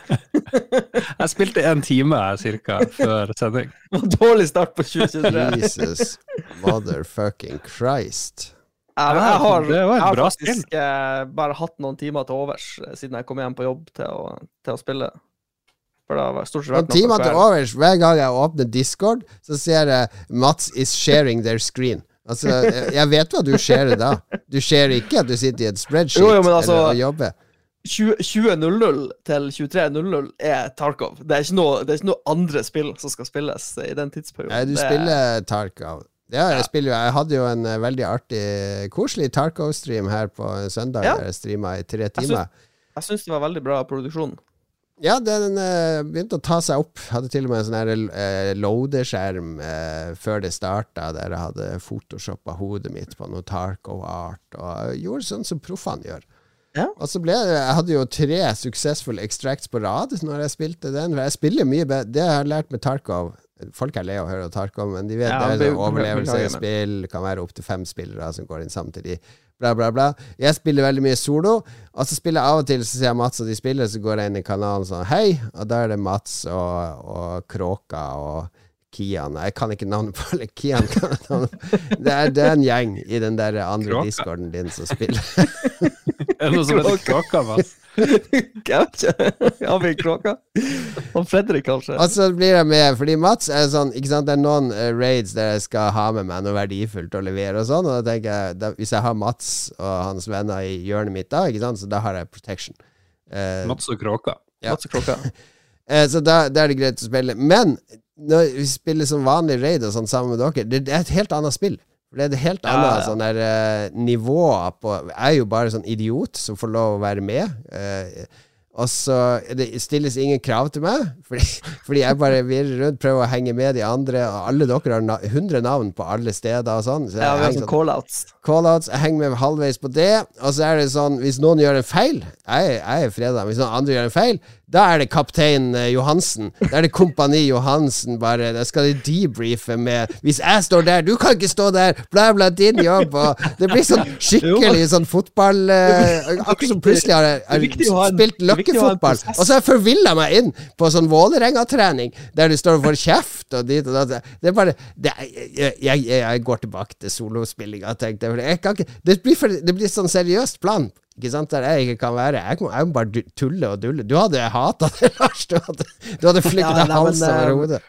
Jeg spilte en time cirka før sending. (laughs) Det var dårlig start på 2023. Jesus motherfucking Christ. Jeg, jeg har, Det var et jeg har faktisk eh, bare hatt noen timer til overs eh, siden jeg kom hjem på jobb til å, til å spille. For da stort sett vært noe til overs. Hver gang jeg åpner Discord, så ser jeg Mats is sharing their screen. Altså, jeg- vet hva du skjer da. Du skjer ikke at du sitter i et spreadsheet Jo, jo, men altså- eller jobber. 20 20.00 til 23.00 er Tarkov. Det er, ikke noe, det er ikke noe andre spill som skal spilles i den tidsperioden. Nei, du Det er- spiller Tarkov. Ja, jeg spiller jo Jeg hadde jo en eh, veldig artig, koselig Tarkov-stream her på søndag. Ja. Der jeg streama i tre timer. Jeg syns det var veldig bra produksjon. Ja, den uh, begynte å ta seg opp. Hadde til og med en sånn uh, loadeskjerm uh, før det starta, der jeg hadde photoshoppa hodet mitt på noe Tarkov-art, og gjorde sånn som proffene gjør. Ja. Og så ble det Jeg hadde jo tre successful extracts på rad når jeg spilte den. For jeg spiller mye bedre Det jeg har lært med Tarkov Folk er lei av å høre Tarkov, men de vet Ja, det er overlevelse i spill. Kan være opptil fem spillere som går inn samtidig. Bla, bla, bla. Jeg spiller veldig mye solo, og så spiller jeg av og til Så ser jeg Mats og de spiller, så går jeg inn i kanalen sånn Hei! Og da er det Mats og, og Kråka og Kian. Jeg kan ikke navnet på alle. Kian kan jeg navnet. Det er, det er en gjeng i den der andre Kråka? discorden din som spiller. (laughs) Er det noe som heter Kråka, Mats? Vi kråka? Og Fredrik, kanskje? Og så blir jeg med, fordi Mats er sånn Ikke sant, Det er noen eh, raids der jeg skal ha med meg noe verdifullt å levere og sånn, og da tenker jeg da, Hvis jeg har Mats og hans venner i hjørnet mitt da, ikke sant, så da har jeg protection. Eh, Mats og Kråka. ja. Mats og kråka. (laughs) eh, så da, da er det greit å spille. Men når vi spiller som vanlig raid og sånn sammen med dere, det, det er et helt annet spill. For det er et helt Ja, annet sånn der uh, nivå på Jeg er jo bare sånn idiot som får lov å være med. Uh, og så det stilles ingen krav til meg, (laughs) fordi, fordi jeg bare virrer rundt, prøver å henge med de andre. Og alle dere har na 100 navn på alle steder og sånn. Så Ja, vi har henger sånn call-outs. Callouts, jeg henger med halvveis på det. Og så er det sånn, hvis noen gjør en feil Jeg, jeg er freda. Hvis noen andre gjør en feil, da er det kaptein eh, Johansen. Da er det Kompani Johansen, bare. Da skal de debrife med Hvis jeg står der, du kan ikke stå der! Bla, bla, din jobb! Og det blir sånn (laughs) skikkelig sånn fotball eh, Akkurat som plutselig har jeg, spilt løkkefotball. Og så har jeg forvilla meg inn på sånn Vålerenga-trening, der du står og får kjeft og dit og datt. Det er bare det, jeg, jeg, jeg går tilbake til solospillinga, tenkte jeg. Jeg ikke, det, blir for, det blir sånn seriøst plan. Ikke sant, Der jeg ikke kan være. Jeg må, jeg må bare tulle og dulle. Du hadde hata det, Lars. Du hadde, du hadde flytta (laughs) Ja, hals over eh, hodet.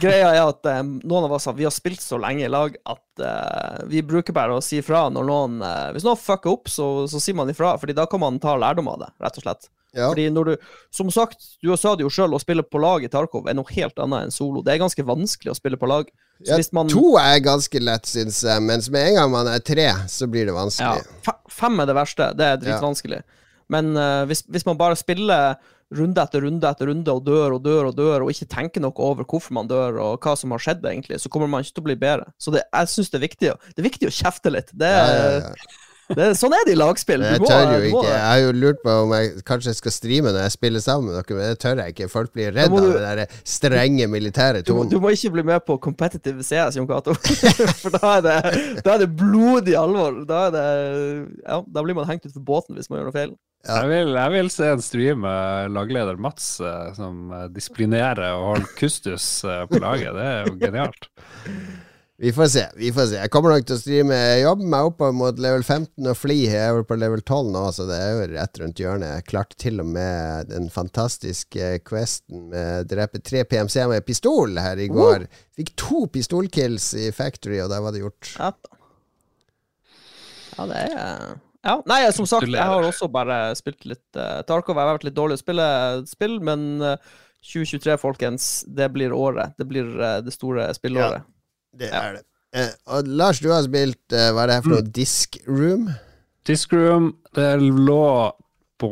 Greia er at eh, noen av oss har, vi har spilt så lenge i lag at eh, vi bruker bare å si ifra når noen eh, Hvis noen fucker opp, så, så sier man ifra, Fordi da kan man ta lærdom av det, rett og slett. Ja. Fordi når du Som sagt, du sa det jo sjøl, å spille på lag i Tarkov er noe helt annet enn solo. Det er ganske vanskelig å spille på lag. Ja, man To er ganske lett, syns jeg, mens med en gang man er tre, så blir det vanskelig. Ja, Fem er det verste. Det er dritvanskelig. Men eh, hvis, hvis man bare spiller runde etter runde etter runde og dør og dør og dør, og ikke tenker noe over hvorfor man dør og hva som har skjedd, egentlig, så kommer man ikke til å bli bedre. Så det, jeg syns det er viktig Det er viktig å kjefte litt. Det, Ja, ja. Det, sånn er det i lagspill. Jeg må- tør jo ikke. Jeg har jo lurt på om jeg kanskje skal streame når jeg spiller sammen med dere, men det tør jeg ikke. Folk blir redd av du- den der strenge militære du, tonen. du må ikke bli med på competitive CS, Jon Cato. (laughs) For da er, det, da er det blodig alvor. Da, er det, ja, da blir man hengt ut for båten hvis man gjør noe feil. Ja. Jeg, vil, jeg vil se en stream med lagleder Mats eh, som eh, disiplinerer og holder kustus eh, på laget. Det er jo genialt. Vi får se. vi får se Jeg kommer nok til å streame jobber meg oppover mot level 15 og fly. Jeg er vel på level 12 nå, så det er jo rett rundt hjørnet. Jeg klarte til og med den fantastiske questen med drepe tre PMC med pistol her i går. Fikk to pistolkills i Factory, og der var det gjort. Ja, ja det er ja. Nei, som sagt, jeg har også bare spilt litt uh, Tarkov. Jeg har vært litt dårlig å spille spill, men uh, 2023, folkens, det blir året. Det blir uh, det store spillåret. Det Ja. er det. Eh, og Lars, du har spilt eh, Hva er det her for noe? Disc Room? Discroom, det lå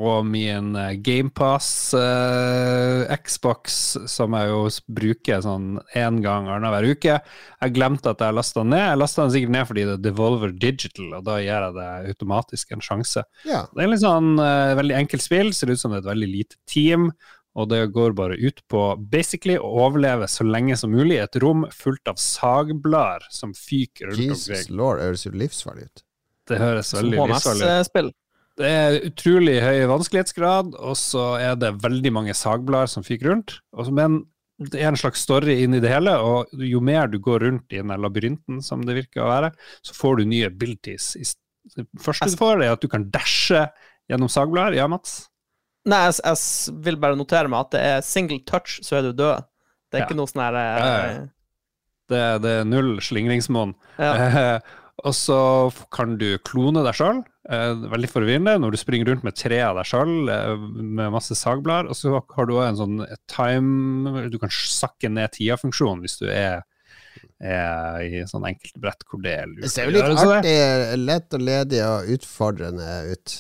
på min eh, GamePass eh, Xbox, som jeg jo bruker sånn én gang annenhver uke. Jeg glemte at jeg lasta den ned. Jeg lasta den sikkert ned fordi det er Devolver Digital, og da gir jeg det automatisk en sjanse. Ja. Det er litt sånn eh, veldig enkelt spill, ser ut som det er et veldig lite team. Og det går bare ut på basically å overleve så lenge som mulig i et rom fullt av sagblader som fyker rundt Jesus omkring. lord, det høres jo livsfarlig ut. Det høres veldig livsfarlig ut. HMS-spill. Det er utrolig høy vanskelighetsgrad, og så er det veldig mange sagblader som fyker rundt. Men det er en slags story inn i det hele, og jo mer du går rundt i denne labyrinten, som det virker å være, så får du nye abilities. Det første du får, er at du kan dashe gjennom sagblader. Ja, Mats? Nei, jeg, jeg vil bare notere meg at det er single touch, så er du død. Det er Ja. ikke noe sånn her Ja, ja, eh, Det, det er null slingringsmonn. ja. Eh, (laughs) og så kan du klone deg sjøl. Eh, veldig forvirrende når du springer rundt med tre av deg sjøl eh, med masse sagblader. Og så har du òg en sånn time Du kan sakke ned tida-funksjon hvis du er, er i sånn enkelt brett hvor det er lurt. Det ser jo litt artig, lett og ledig og utfordrende ut.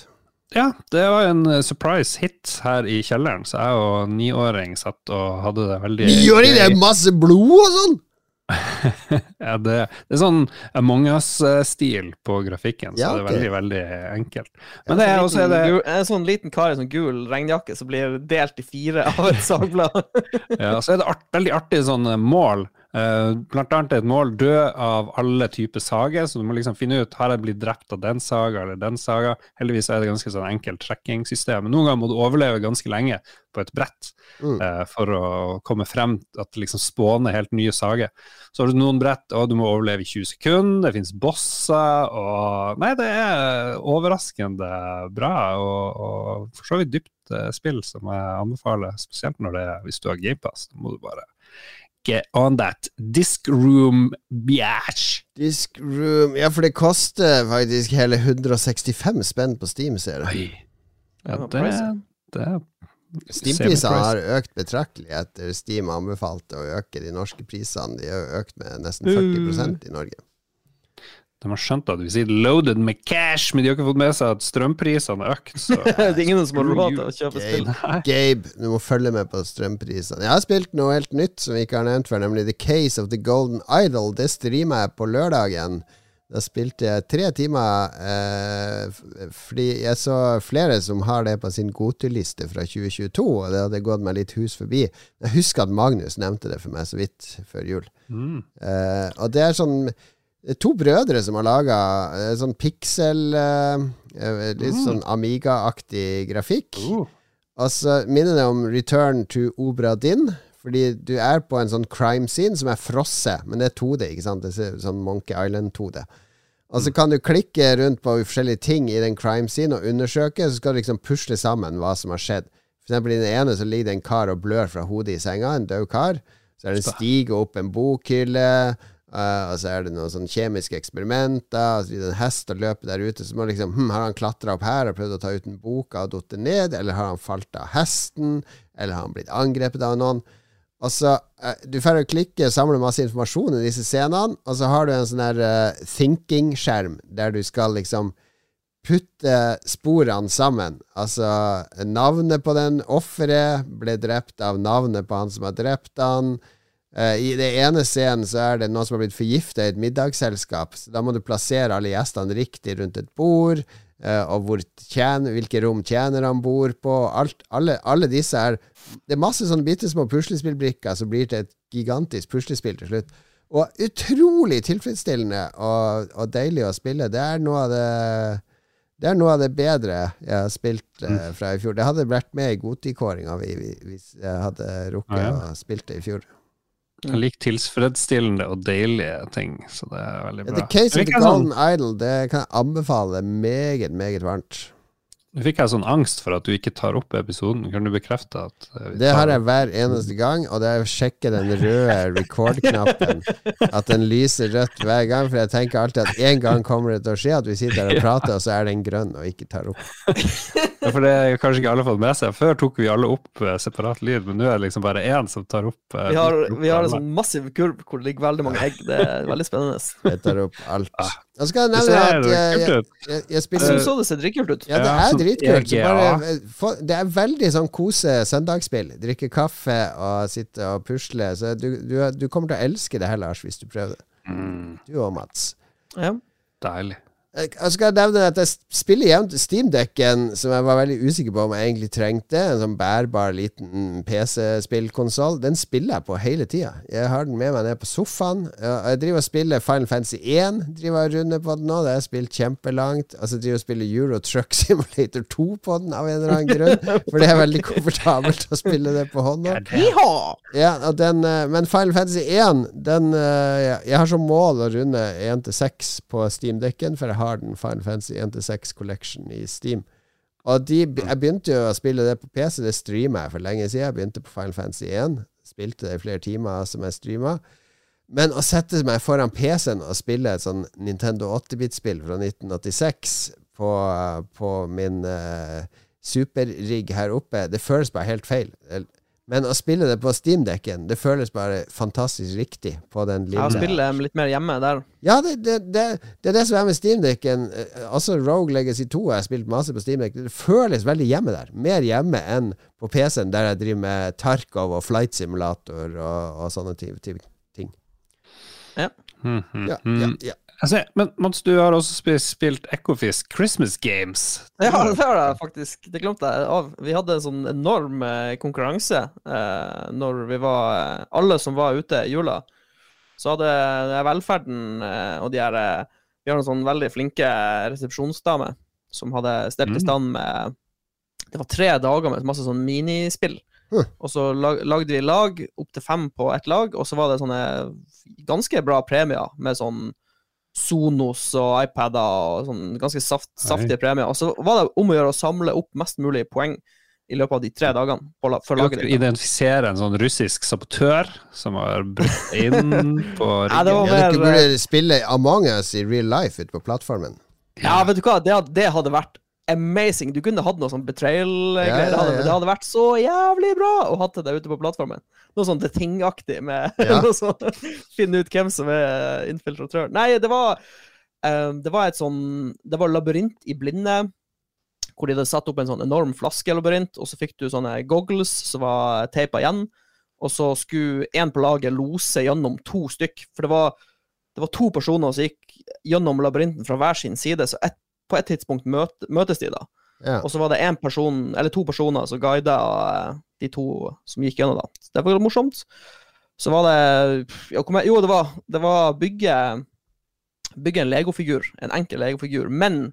Ja, det var en eh, surprise hit her i kjelleren, så jeg og niåring satt og hadde det veldig Niåring, det er masse blod og sånn! (laughs) Ja, det, det er sånn Among us-stil på grafikken, så Ja, det er veldig, veldig enkelt. Ja, Men det er så også er det En sånn liten kar i sånn gul regnjakke som blir delt i fire av et (laughs) sagblad. Ja, så er det art, veldig artig sånn eh, mål. Eh, blant annet et mål dø av alle typer sager, så du må liksom finne ut har jeg blitt drept av den saga eller den saga. Heldigvis er det ganske sånn enkelt tracking-system. Noen ganger må du overleve ganske lenge på et brett Mm. eh, for å komme frem til at det liksom spåner helt nye sager. Så har du noen brett, og du må overleve i 20 sekunder, det finnes bosser, og Nei, det er overraskende bra, og, og for så vidt dypt eh, spill som jeg anbefaler, spesielt når det er hvis du har GamePass. Da må du bare get on that Disk room biatch. Disk Room Ja, for det koster faktisk hele 165 spenn på Steam, ser du. Oi. Ja, det, det er Steam-prisene har økt betraktelig etter Steam anbefalte å øke de norske prisene. De har økt med nesten 40% i Norge. De har skjønt at vi sier 'loaded med cash', men de har ikke fått med seg at strømprisene har økt. Så. (laughs) det er ingen som har råd til å kjøpe spill. Gabe, Gabe, du må følge med på strømprisene. Jeg har spilt noe helt nytt som vi ikke har nevnt før, nemlig The Case of the Golden Idol. Det streama jeg på lørdagen. Da spilte jeg tre timer eh, fordi jeg så flere som har det på sin godteliste fra 2022, og det hadde gått meg litt hus forbi. Jeg husker at Magnus nevnte det for meg så vidt før jul. Mm. Eh, og det er sånn det er To brødre som har laga sånn pixel eh, eh, Litt Mm. sånn Amiga-aktig grafikk. Uh. Og så minner det om Return to Obra Din. Fordi du er på en sånn crime scene som er frosset, men det er 2D. ikke sant? Det er sånn Monkey Island-2D. Og så kan du klikke rundt på forskjellige ting i den crime scene og undersøke, så skal du liksom pusle sammen hva som har skjedd. For eksempel i den ene så ligger det en kar og blør fra hodet i senga, en død kar. Så er det en stige opp en bokhylle, eh, og så er det noen sånn kjemiske eksperimenter, og så blir det en hest og løper der ute. Så må liksom hm, Har han klatra opp her og prøvd å ta ut en boka og datt ned, eller har han falt av hesten, eller har han blitt angrepet av noen? Og så, eh, Du får jo klikke og samle masse informasjon i disse scenene, og så har du en sånn her uh, thinking-skjerm, der du skal liksom putte sporene sammen. Altså, navnet på den offeret ble drept av navnet på han som har drept han. Eh, I det ene scenen så er det noen som har blitt forgifta i et middagsselskap. Så da må du plassere alle gjestene riktig rundt et bord, uh, og tjener, hvilke rom tjenerne bor på. Alt, alle, alle disse er Det er masse sånne bitte små puslespillbrikker som blir til et gigantisk puslespill til slutt. Og utrolig tilfredsstillende og, og deilig å spille. Det er noe av det det er noe av det bedre jeg har spilt eh, fra i fjor. Det hadde vært med i Godtikåringa hvis jeg hadde rukket Ah, ja. å spilt det i fjor. Jeg liker tilfredsstillende og deilige ting, så det er veldig bra. The Case of the Golden Idol Det kan jeg anbefale meget, meget varmt. Nå fikk jeg sånn angst for at du ikke tar opp episoden. Kan du bekrefte at eh, Det har jeg hver eneste gang, og det er å sjekke den røde (laughs) record-knappen. At den lyser rødt hver gang, for jeg tenker alltid at en gang kommer det til å skje at vi sitter her og (laughs) prater, og så er den grønn og ikke tar opp. Ja, for det har kanskje ikke alle fått med seg. Før tok vi alle opp eh, separat lyd, men nå er det liksom bare én som tar opp eh, Vi har, vi har en sånn massiv kurv hvor det ligger veldig mange egg. Det er veldig spennende. Jeg tar opp alt. Skal jeg Det nevne ser at jeg, jeg, jeg, jeg Jeg spiller syns det ser dritkult ut. Ja, det er dritkult. Så bare, det er veldig sånn kose søndagsspill. Drikke kaffe og sitte og pusle. Så du, du, du kommer til å elske det her, Lars, hvis du prøver det. Mm, Du og Mats. Ja. deilig. Jeg jeg skal nevne at jeg spiller jevnt Steamdekken, som jeg var veldig usikker på om jeg egentlig trengte. En sånn bærbar liten PC-spillkonsoll. Den spiller jeg på hele tida. Jeg har den med meg ned på sofaen. Jeg driver og spiller Final Fantasy 1. Driver og runder på den nå. Det har jeg spilt kjempelangt. Altså driver og spiller Euro Truck (laughs) Simulator 2 på den av en eller annen grunn. For det er veldig komfortabelt å spille det på hånda. Ja, og den, eh, men Final Fantasy 1 den, eh, jeg- Jeg har som mål å runde 1 til 6 på Steam-dekken, for jeg har den Final Fantasy 1 til 6 Collection i Steam. Og de, jeg begynte jo å spille det på PC, det streama jeg for lenge siden. Jeg begynte på Final Fantasy 1. Spilte det i flere timer som jeg streama. Men å sette meg foran PC-en og spille et sånn Nintendo 8-bit-spill fra 1986 på, på min uh, superrigg her oppe, det føles bare helt feil. Men å spille det på Steam-dekken, det føles bare fantastisk riktig på den lille Ja, spille litt mer hjemme der. ja, det, det, det, det er det som er med Steamdekken. Altså Rogue Legacy 2 har jeg spilt masse på steamdekken. Det føles veldig hjemme der. Mer hjemme enn på PC-en, der jeg driver med Tarkov og Flight Simulator og, og sånne type, ty- ting. mm, Ja, mhm. ja, ja. Altså, men Mats, du har også spilt, spilt Ekofisk Christmas Games. Ja, det har jeg faktisk. Det glemte jeg av. Vi hadde en sånn enorm eh, konkurranse eh, når vi var eh, Alle som var ute i jula. Så hadde velferden eh, og de her eh, Vi har en sånn veldig flinke resepsjonsdame som hadde stelt i Mm. stand med Det var tre dager med masse sånn minispill. Og så lagde vi lag, opptil fem på ett lag, og så var det sånne ganske bra premier med sånn Sonos og iPader og sånn ganske saft, saftige premier. Og så var det om å gjøre å samle opp mest mulig poeng i løpet av de tre dagene på, la- Skal laget ditt. identifisere en sånn russisk sabotør som har brutt inn (laughs) på Nei, det riggen? var ja, dere burde spille Among us i real life ute på plattformen. Ja, vet du hva, det, hadde- det hadde vært amazing. Du kunne hatt noe sånn betrayal-greier. Ja, ja, ja. det hadde vært så jævlig bra å ha det ute på plattformen. Noe sånn The Thing-aktig med (laughs) noe sånn Finne ut hvem som er infiltratør. Nei, det var um, Det var et sånn Det var labyrint i blinde. Hvor de hadde satt opp en sånn enorm flaskelabyrint, og så fikk du sånne goggles som var teipa igjen. Og så skulle én på laget lose gjennom to stykk. For det var, det var to personer som gikk gjennom labyrinten fra hver sin side. Så et, på et tidspunkt møt, møtes de, da. Ja. Og så var det en person, eller to personer som guida eh, de to som gikk gjennom, da. Det var morsomt. Så var det ja, kom jeg, Jo, det var, det var bygge Bygge en legofigur. En enkel legofigur. Men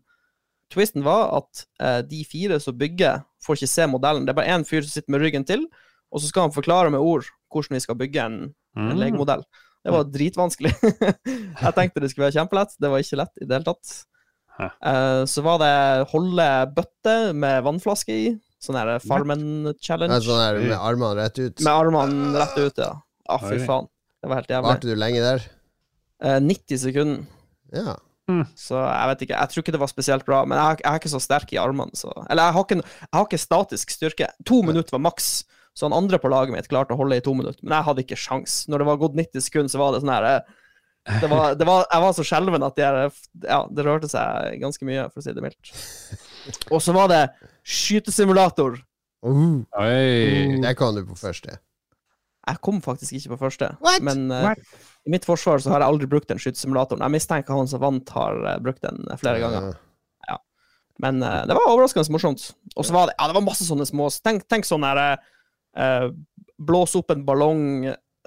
twisten var at eh, de fire som bygger, får ikke se modellen. Det er bare én fyr som sitter med ryggen til, og så skal han forklare med ord hvordan vi skal bygge en, en Mm. legomodell. Det var dritvanskelig. (laughs) jeg tenkte det skulle være kjempelett. Det var ikke lett i det hele tatt. Eh, så var det holde bøtte med vannflaske i. Sånn her Farmen-challenge. Ja, Sånn her med armene rett ut. Med armene rett ut, ja. Ah, fy faen. Det var helt jævlig. Varte du lenge der? Uh, 90 sekunder. Ja. Så jeg vet ikke. Jeg tror ikke det var spesielt bra, men jeg, jeg er ikke så sterk i armene, så Eller jeg har ikke, jeg har ikke statisk styrke. To minutter var maks, så han andre på laget mitt klarte å holde i to minutter. Men jeg hadde ikke sjans. Når det var gått 90 sekunder, så var det sånn her eh, det var, det var, Jeg var så skjelven at jeg, ja, det rørte seg ganske mye, for å si det mildt. Og så var det skytesimulator. Uh, Oi. der kom du på første. Jeg kom faktisk ikke på første, What? men eh, i mitt forsvar så har jeg aldri brukt den skytesimulatoren. Jeg mistenker han som vant, har uh, brukt den eh, flere ganger. Ja. Men det var overraskende morsomt. Og så var det, ja, det var masse sånne små Tenk, tenk sånn her Blås opp en ballong,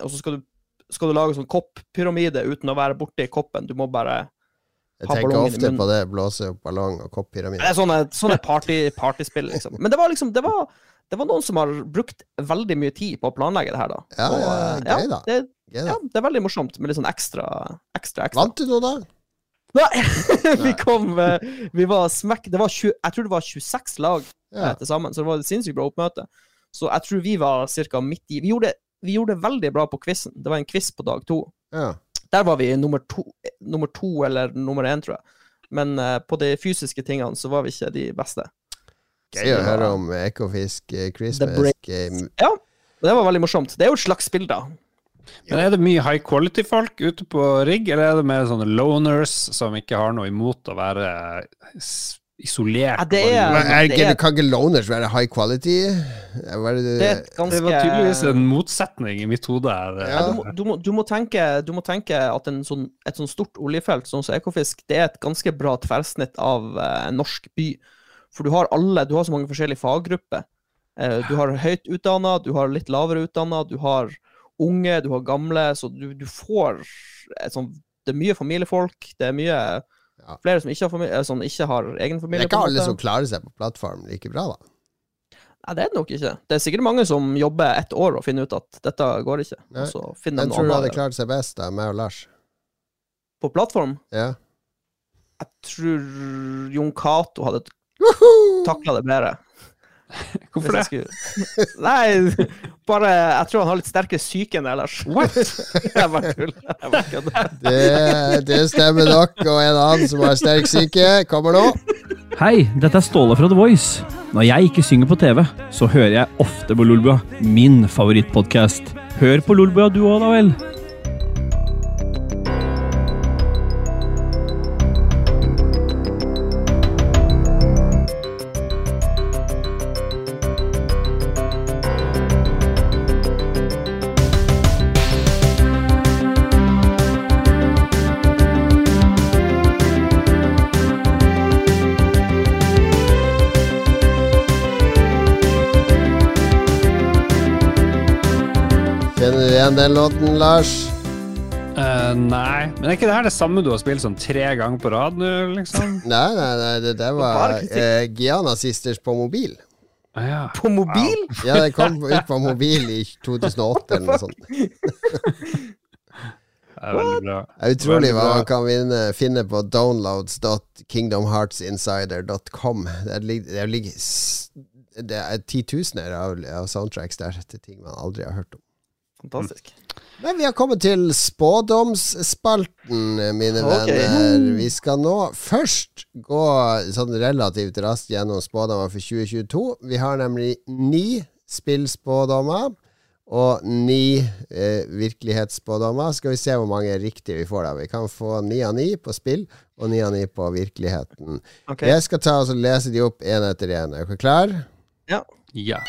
og så skal du, skal du lage sånn kopppyramide uten å være borti koppen. Du må bare Jeg Ha tenker ballongen i ofte på det. Blåse opp ballong og koppyramide. Det er sånne, sånne party, partyspill, liksom. Men det var liksom det var, det var noen som har brukt veldig mye tid på å planlegge det her, da. Ja, Og, ja, eh, gøy da. Det, Gøy ja, det er veldig morsomt med litt sånn ekstra, ekstra, ekstra. Vant du noe, da? Nei! (laughs) vi kom eh, Vi var smekk Det var 20, Jeg tror det var 26 lag Ja. til sammen, så det var et sinnssykt bra oppmøte. Så jeg tror vi var ca. midt i Vi gjorde, vi gjorde det veldig bra på quizen. Det var en quiz på dag to. Ja. Der var vi nummer to, nummer to eller nummer én, tror jeg. Men uh, på de fysiske tingene så var vi ikke de beste. Gøy å høre om Ekofisk eh, Christmas game. Ja, det var veldig morsomt. Det er jo et slags spill, da. Men Er det mye high quality-folk ute på rigg, eller er det mer sånne loners som ikke har noe imot å være isolert. Ja, det er- Men er det ikke, er- kan ikke loners være high quality? Er det, Det er ganske det var tydeligvis en motsetning i mitt hode. Ja. Du, du, må, du, må tenke, du må tenke at en sånn, et sånn stort oljefelt sånn som Ekofisk, det er et ganske bra tverrsnitt av uh, norsk by. For du har alle, du har så mange forskjellige faggrupper. Uh, du har høyt utdanna, du har litt lavere utdanna, du har unge, du har gamle, så du, du får et sånn Det er mye familiefolk, det er mye Ja. flere som ikke har, familie, sånn, ikke har egen det er ikke alle som klarer seg på plattform like bra, da. Nei, det er det nok ikke. Det er sikkert mange som jobber ett år og finner ut at dette går ikke. Nei. Og så finner Hvem tror du hadde klart seg best, da? Meg og Lars? på plattform. Ja. Jeg tror Jon Cato hadde takla det bedre. (laughs) Hvorfor det? Skulle- (laughs) Nei, bare Jeg tror han har litt sterkere psyke enn ellers. What? (laughs) Jeg bare tuller. Det, det stemmer nok. Og en annen som har sterk syke, kommer nå. Hei, dette er Ståle fra The Voice. Når jeg ikke synger på TV, så hører jeg ofte på Lolbua, min favorittpodkast. Hør på Lolbua du òg, da vel. Men er ikke det her det samme du har spilt sånn tre ganger på rad nå, liksom? (laughs) Nei, nei, nei, det der var eh, Giana Sisters på mobil. Ah, ja. På mobil? Ja, det kom ut på mobil i 2008 eller noe sånt. (laughs) Det er veldig bra. Er utrolig hva man kan vinne, finne på downloads.kingdomheartsinsider.com. Det ligger, det det er titusener av, av soundtracks der til ting man aldri har hørt om. Fantastisk. Men vi har kommet til spådomsspalten, mine okay. venner. Vi skal nå først gå sånn relativt raskt gjennom spådommer for 2022. Vi har nemlig ni spillspådommer og ni eh, virkelighetsspådommer. Skal vi se hvor mange riktige vi får da. Vi kan få ni av ni på spill og ni av ni på virkeligheten. Okay. Jeg skal ta og lese de opp én etter én. Er dere klar? Ja. Ja.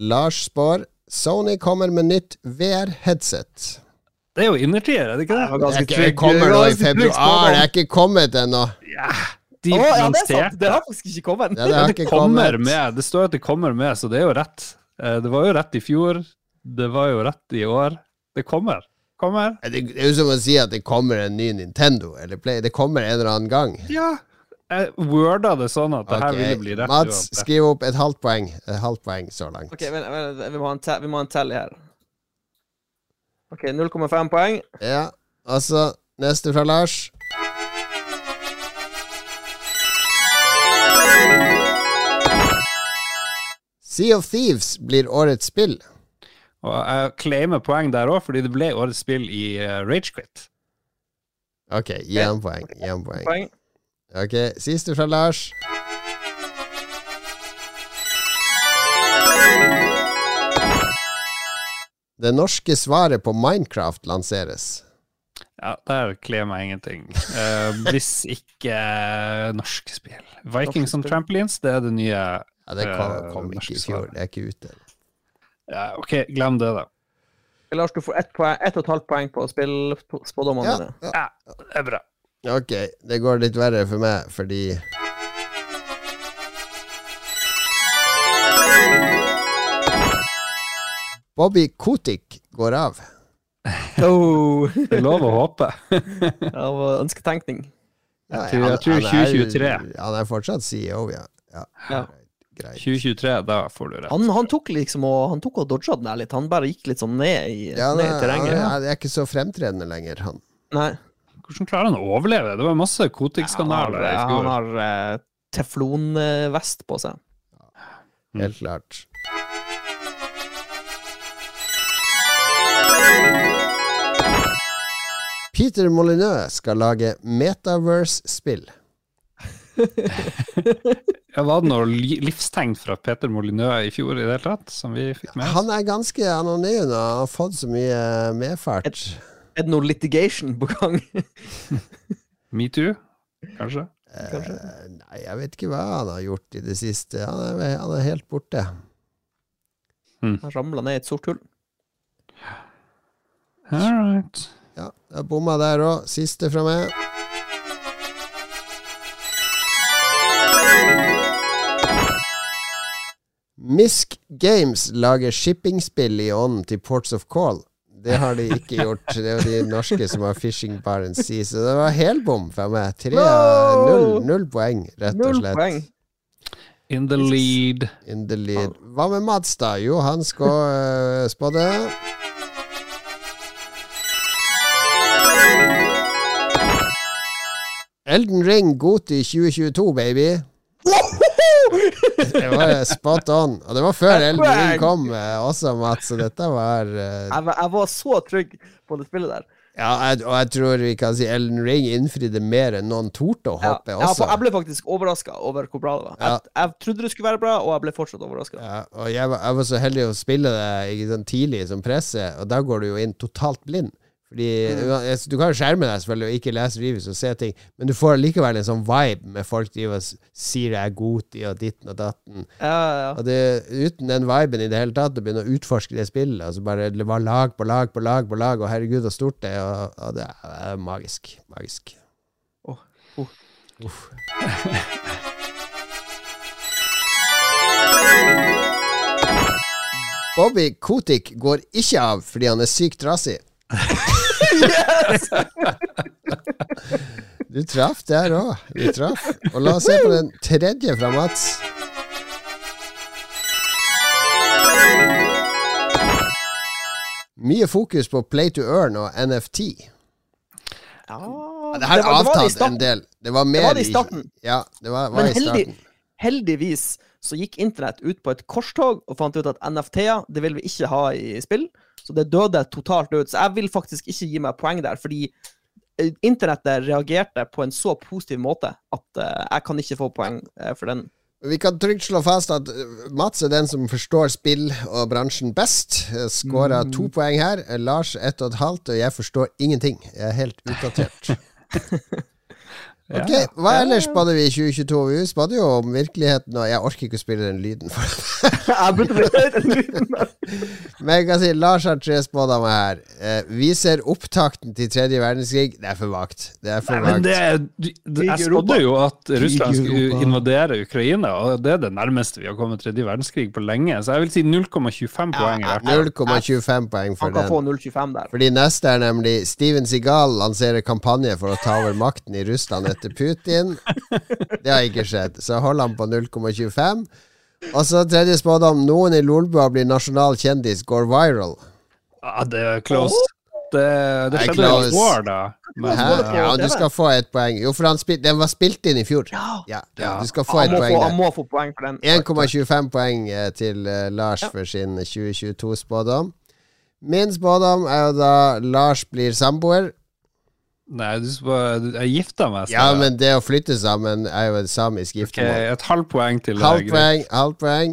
Lars spår Sony kommer med nytt VR-headset. Det er jo innertier, er det ikke Det det? var Det, er ikke, det kommer nå i februar. Det er ikke kommet ennå. Ja, de oh, ja, det er sant! Det har faktisk ikke kommet. Ja, det har det kommer kommet. med. Det står at det kommer med, så det er jo rett. Eh, Det var jo rett i fjor. Det var jo rett i år. Det kommer. Kommer. Det det er jo som å si at det kommer en ny Nintendo eller Play. Det kommer en eller annen gang. Ja. Jeg worda det sånn at det her Ok, ville bli rett. Mats, skriv opp et halvt poeng. Et halvt poeng så langt. Ok, men, men, vi, må ha en te- vi må ha en tell her. Ok, 0,5 poeng. Ja, altså Neste fra Lars. Sea of Thieves blir årets spill. Og jeg claimer poeng der òg, fordi det ble årets spill i uh, Ragequit. Ok, gi ham poeng. Gi ham poeng. Ok, Siste fra Lars. Det norske svaret på Minecraft lanseres. Ja, der kler meg ingenting. Uh, hvis ikke uh, norske spill. Vikings on spill. Trampolines, det er det nye Ja, Det kom, Eh, kom ikke i fjor. Det er ikke ute. ja, Ok, glem det, da. Lars, du får ett poeng, ett og et halvt poeng på spillspådommene Ja, dine. ja. Ja, det er bra. Ok, det går litt verre for meg, fordi Bobby Kotick går av. (laughs) Oh. Det er lov å håpe. (laughs) Av ønsketenkning. Ja, tror- jeg tror han er- 2023. Han er fortsatt CEO, ja. ja. Ja. Greit. 2023, da får du rett. Han, han tok liksom og, han tok og dodga den der litt. Han bare gikk litt sånn ned i, Ja, ned i terrenget. han, han er ikke så fremtredende lenger, han. Nei. Hvordan klarer han å overleve? Det var masse Kotik-skandaler. I han fjor. har eh, teflonvest på seg. Ja, Helt klart. Peter Molyneux skal lage Metaverse-spill. (laughs) Ja, var det noe livstegn fra Peter Molyneux i fjor i det hele tatt, som vi fikk med oss? Han er ganske anonym og har fått så mye medfart. Er det noe litigation på gang? (laughs) Metoo, kanskje? Kanskje? Eh, nei, jeg vet ikke hva han har gjort i det siste. Han er, han er helt borte. Han ramla ned i et sort hull. All right. Ja, jeg bomma der òg. Siste fra meg. Misk Games lager shippingspill i ånden til Ports of Call. Det har de ikke gjort. Det er jo de norske som har Fishing Barents Sea. Så det var helbom fra meg. Tre, null, null poeng, rett og slett. poeng. In the lead. In the lead. Hva med Mads, da? Jo, han skal uh, spådde. Elden Ring Goti 2022, baby. Det var spot on. Og det var før Elden Ring kom eh, også, Mats, så dette var uh... Jeg, var- jeg var så trygg på det spillet der. Ja, jeg, og jeg tror vi kan si Ellen Ring innfridde mer enn noen torde å håpe ja, også. jeg ble faktisk overraska over hvor bra det var. Ja. Jeg, jeg trodde det skulle være bra, og jeg ble fortsatt overraska. Ja, og jeg var, jeg var så heldig å spille det sånn tidlig som presse, og da går du jo inn totalt blind. Fordi Mm. Du kan jo skjerme deg selvfølgelig og ikke lese reviews og se ting, men du får likevel en sånn vibe med folk driver og sier det er god i og ditten og datten. Ja, ja, Og det, uten den viben i det hele tatt, å begynne å utforske det spillet, altså bare det var lag på lag på lag på lag, og herregud så stort det er, og, og det er magisk. Magisk. Oh, oh. Uff. (laughs) Bobby Kotick går ikke av fordi han er sykt trasig. (laughs) Du traff der òg. Du traff. Og la oss se på den tredje fra Mats. Mye fokus på play to earn og NFT. Ja, Det det i avtatt en del. Det var mer var det i starten. Ja, det var, var Men heldig, heldigvis så gikk internett ut på et korstog og fant ut at NFT-er det vil vi ikke ha i spill. Så det døde totalt ut. Så jeg vil faktisk ikke gi meg poeng der, fordi eh, internettet reagerte på en så positiv måte at eh, jeg kan ikke få poeng eh, for den. Vi kan trygt slå fast at Mats er den som forstår spill og bransjen best. Skåra to poeng her. Lars ett og et halvt, og jeg forstår ingenting. Jeg er helt utdatert. (laughs) Ok, Hva ellers spadde vi i 2022? Vi spadde jo om virkeligheten, og jeg orker ikke å spille den lyden. For (laughs) jeg burde Men jeg kan si Lars har tre spådommer her. Eh, vi ser opptakten til tredje verdenskrig. Det er for vagt. Det er for Nei, vagt. det, er- det, jeg spådde jo at Russland skulle invadere Ukraina, og det er det nærmeste vi har kommet tredje verdenskrig på lenge. Så jeg vil si 0,25 poeng. i 0,25 poeng for Han kan den. få 0,25 der. Fordi neste er nemlig Steven Seagal lanserer kampanje for å ta over makten i Russland etter Putin. Det har ikke skjedd, så holder han på 0,25. Og så tredje spådom. Noen i Lolbua blir nasjonal kjendis, går viral. Ja, det er close. Det, det skjedde i år, da. Men, Ja, du skal få et poeng. Jo, for han spil den var spilt inn i fjor. Ja. Du skal få et poeng han må få poeng for den. 1,25 poeng eh, til eh, Lars for sin 2022-spådom. Min spådom er jo da Lars blir samboer. Nei, du spå- jeg gifta meg. Ja, men det å flytte sammen er jo et samisk Ok, Okay, et halvt poeng til. Halvt greit. poeng, halvt poeng.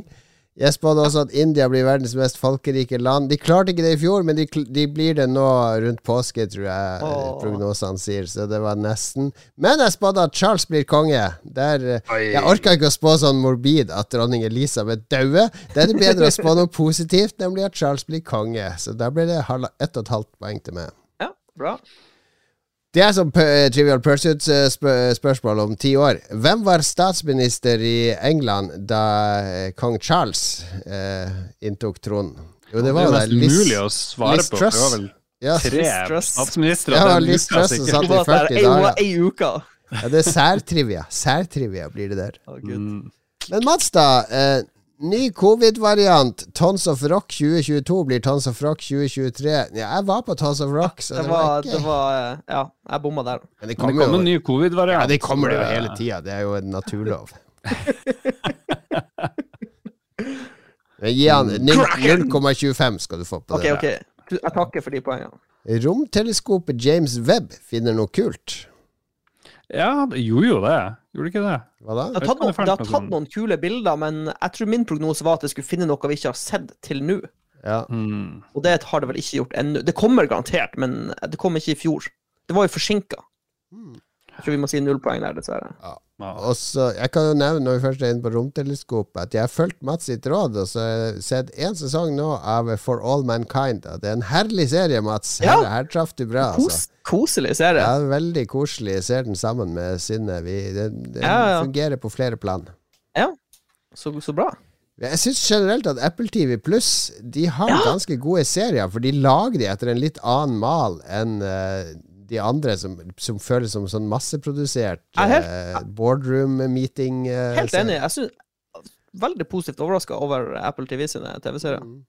Jeg spådde også at India blir verdens mest folkerike land. De klarte ikke det i fjor, men de, de blir det nå rundt påske, tror jeg oh. prognosene sier. Så det var nesten. Men jeg spådde at Charles blir konge. Der, eh, jeg orka ikke å spå sånn morbid at dronning Elisabeth dauer. Det er det bedre å spå noe positivt, nemlig at Charles blir konge. Så da blir det halv- ett og et halvt poeng til meg. Ja, bra. Det er som eh, Trivial Pursuit-spørsmål om ti år. Hvem var statsminister i England da eh, kong Charles eh, inntok tronen? Jo, det var er jo det Liz, umulig å svare Liz på. Truss. Det var vel ja, tre Liz Truss. statsministre Ja, den Liz uka, sikkert. satt- Det var 40 dager. ei uke. ja, det er særtrivia. Særtrivia blir det der. Oh, Mm. Men Mats, da. Eh, ny covid-variant. Tons of Rock 2022 blir Tons of Rock 2023. Ja, jeg var på Tons of Rock, så Det var, ikke... det var Ja, jeg bomma der. Men det det kommer kom jo en ny covid-variant. ja, det kommer det jo hele tida. Det er jo en naturlov. (laughs) Men Gi han 0,25 skal du få på okay, det. OK. Jeg takker for de poengene. Romteleskopet James Webb finner noe kult. Ja, det gjorde jo det. Gjorde ikke det? Hva da? Det har tatt noen, har tatt sånn. noen kule bilder, men jeg tror min prognose var at jeg skulle finne noe vi ikke har sett til nå. Ja. Mm. Og det har det vel ikke gjort ennå. Det kommer garantert, men det kom ikke i fjor. Det var jo forsinka. Jeg tror vi må si null poeng der, dessverre. Ja. Og så, Jeg kan jo nevne når vi først er inne på romteleskopet, at jeg har fulgt Mats sitt råd og så har jeg sett én sesong nå av For All Mankind. Og det er en herlig serie, Mats. Her, Ja. her traff du bra. Kos, Altså. koselig serie. Ja, veldig koselig. Jeg ser den sammen med Synne. Vi- Den, den Ja, ja. fungerer på flere plan. Så, så bra. Jeg syns generelt at Apple TV Pluss De har Ja. ganske gode serier, for de lager de etter en litt annen mal enn eh, de andre som, som føles som sånn masseprodusert er helt- eh, boardroom meeting. eh, Helt enig. Jeg synes Veldig positivt overraska over Apple TV sine TV-serier. Mm.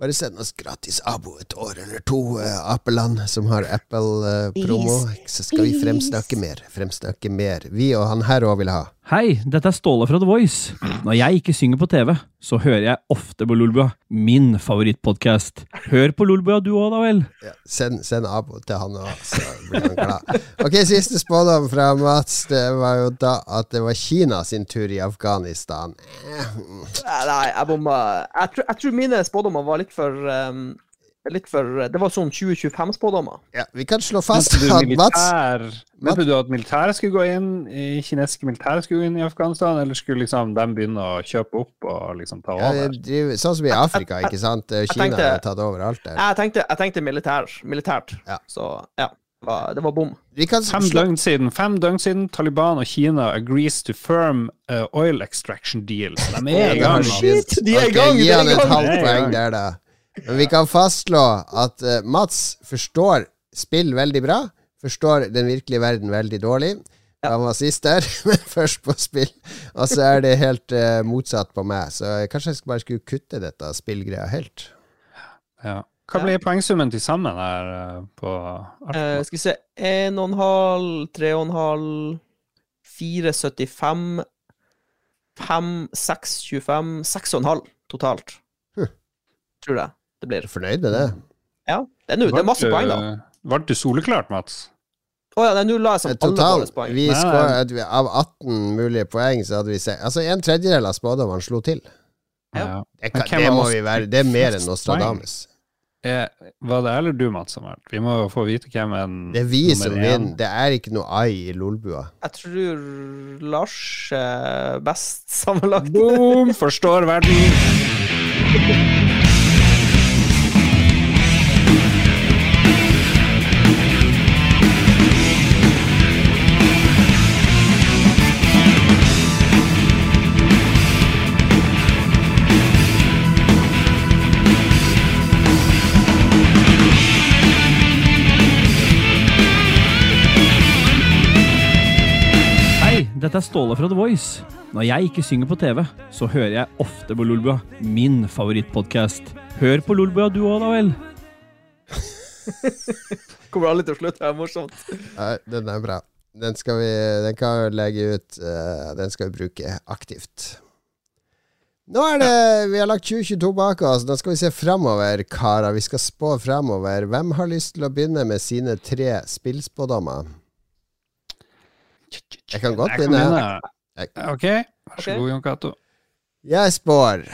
Bare send oss gratis abo et år eller to, uh, Apeland, som har Apple-promo. så skal vi fremsnakke mer. Fremsnakke mer. Vi og han her òg vil ha. Hei, dette er Ståle fra The Voice. Når jeg ikke synger på TV, så hører jeg ofte på Lolbua, min favorittpodkast. Hør på Lolbua du òg, da vel? Ja, send, send abo til han òg, så blir han glad. Ok, Siste spådom fra Mats. Det var jo da at det var Kina sin tur i Afghanistan. Nei, jeg bomma. Jeg, tror- jeg tror mine spådommer var litt for um, Litt for Det var sånn 2025-spådommer. Ja, vi kan slå fast at Mats mente du at militæret skulle gå inn, i kinesiske militæret skulle gå inn i Afghanistan, eller skulle liksom de begynne å kjøpe opp og liksom ta ja, over? det driver, Sånn som i Afrika, ikke sant? Kina tenkte- har tatt over alt der. Jeg tenkte, jeg tenkte militær, militært. Ja. Så ja. Det var, det var bom. Fem døgn siden Fem døgn siden Taliban og Kina agrees to firm uh, oil extraction deal. De er i gang. det. Shit, de er i gang, Gi han et halvt poeng der, da. Men vi kan fastslå at uh, Mats forstår spill veldig bra. Forstår den virkelige verden veldig dårlig. Han var sist der, (laughs) men først på spill. Og så er det helt uh, motsatt på meg. Så kanskje jeg bare skulle kutte dette spillgreia helt. Ja. Hva blir poengsummen til sammen her eh, på? Eh, skal vi se 1,5, 3,5, 4,75 5, 6,25, 6,5 totalt. Huh. Tror jeg det Er blir. fornøyd med det? Ja, det er, nu, det er masse poeng, da. Ble du soleklart, Mats? Å ja, nei, nå la jeg som alle poeng. vi skår, av 18 mulige poeng, så hadde vi se, Altså en tredjedel av spådommene slo til. Ja. Det, kan, det må vi være. Det er mer enn Nostradamus. Er, var det eller du, Mats, som vært? Vi må jo få vite hvem en Det er vi som vinner. Det er ikke noe ai i Lolbua. Jeg tror Lars er best (laughs) sammenlagt. Boom! Forstår verden. (laughs) dette er Ståle fra The Voice. Når jeg ikke synger på TV, så hører jeg ofte på Lolbua, min favorittpodkast. Hør på Lolbua du òg, da vel? (laughs) Kommer aldri til å slutte, det er morsomt. Nei, den er bra. Den skal vi Den kan vi legge ut. eh, den skal vi bruke aktivt. Nå er det Vi har lagt 2022 bak oss. Nå skal vi se framover, karer. Vi skal spå framover. Hvem har lyst til å begynne med sine tre spillspådommer? Jeg kan godt begynne. Jeg- Ok, vær så god, Jon Cato. Jeg spår (laughs)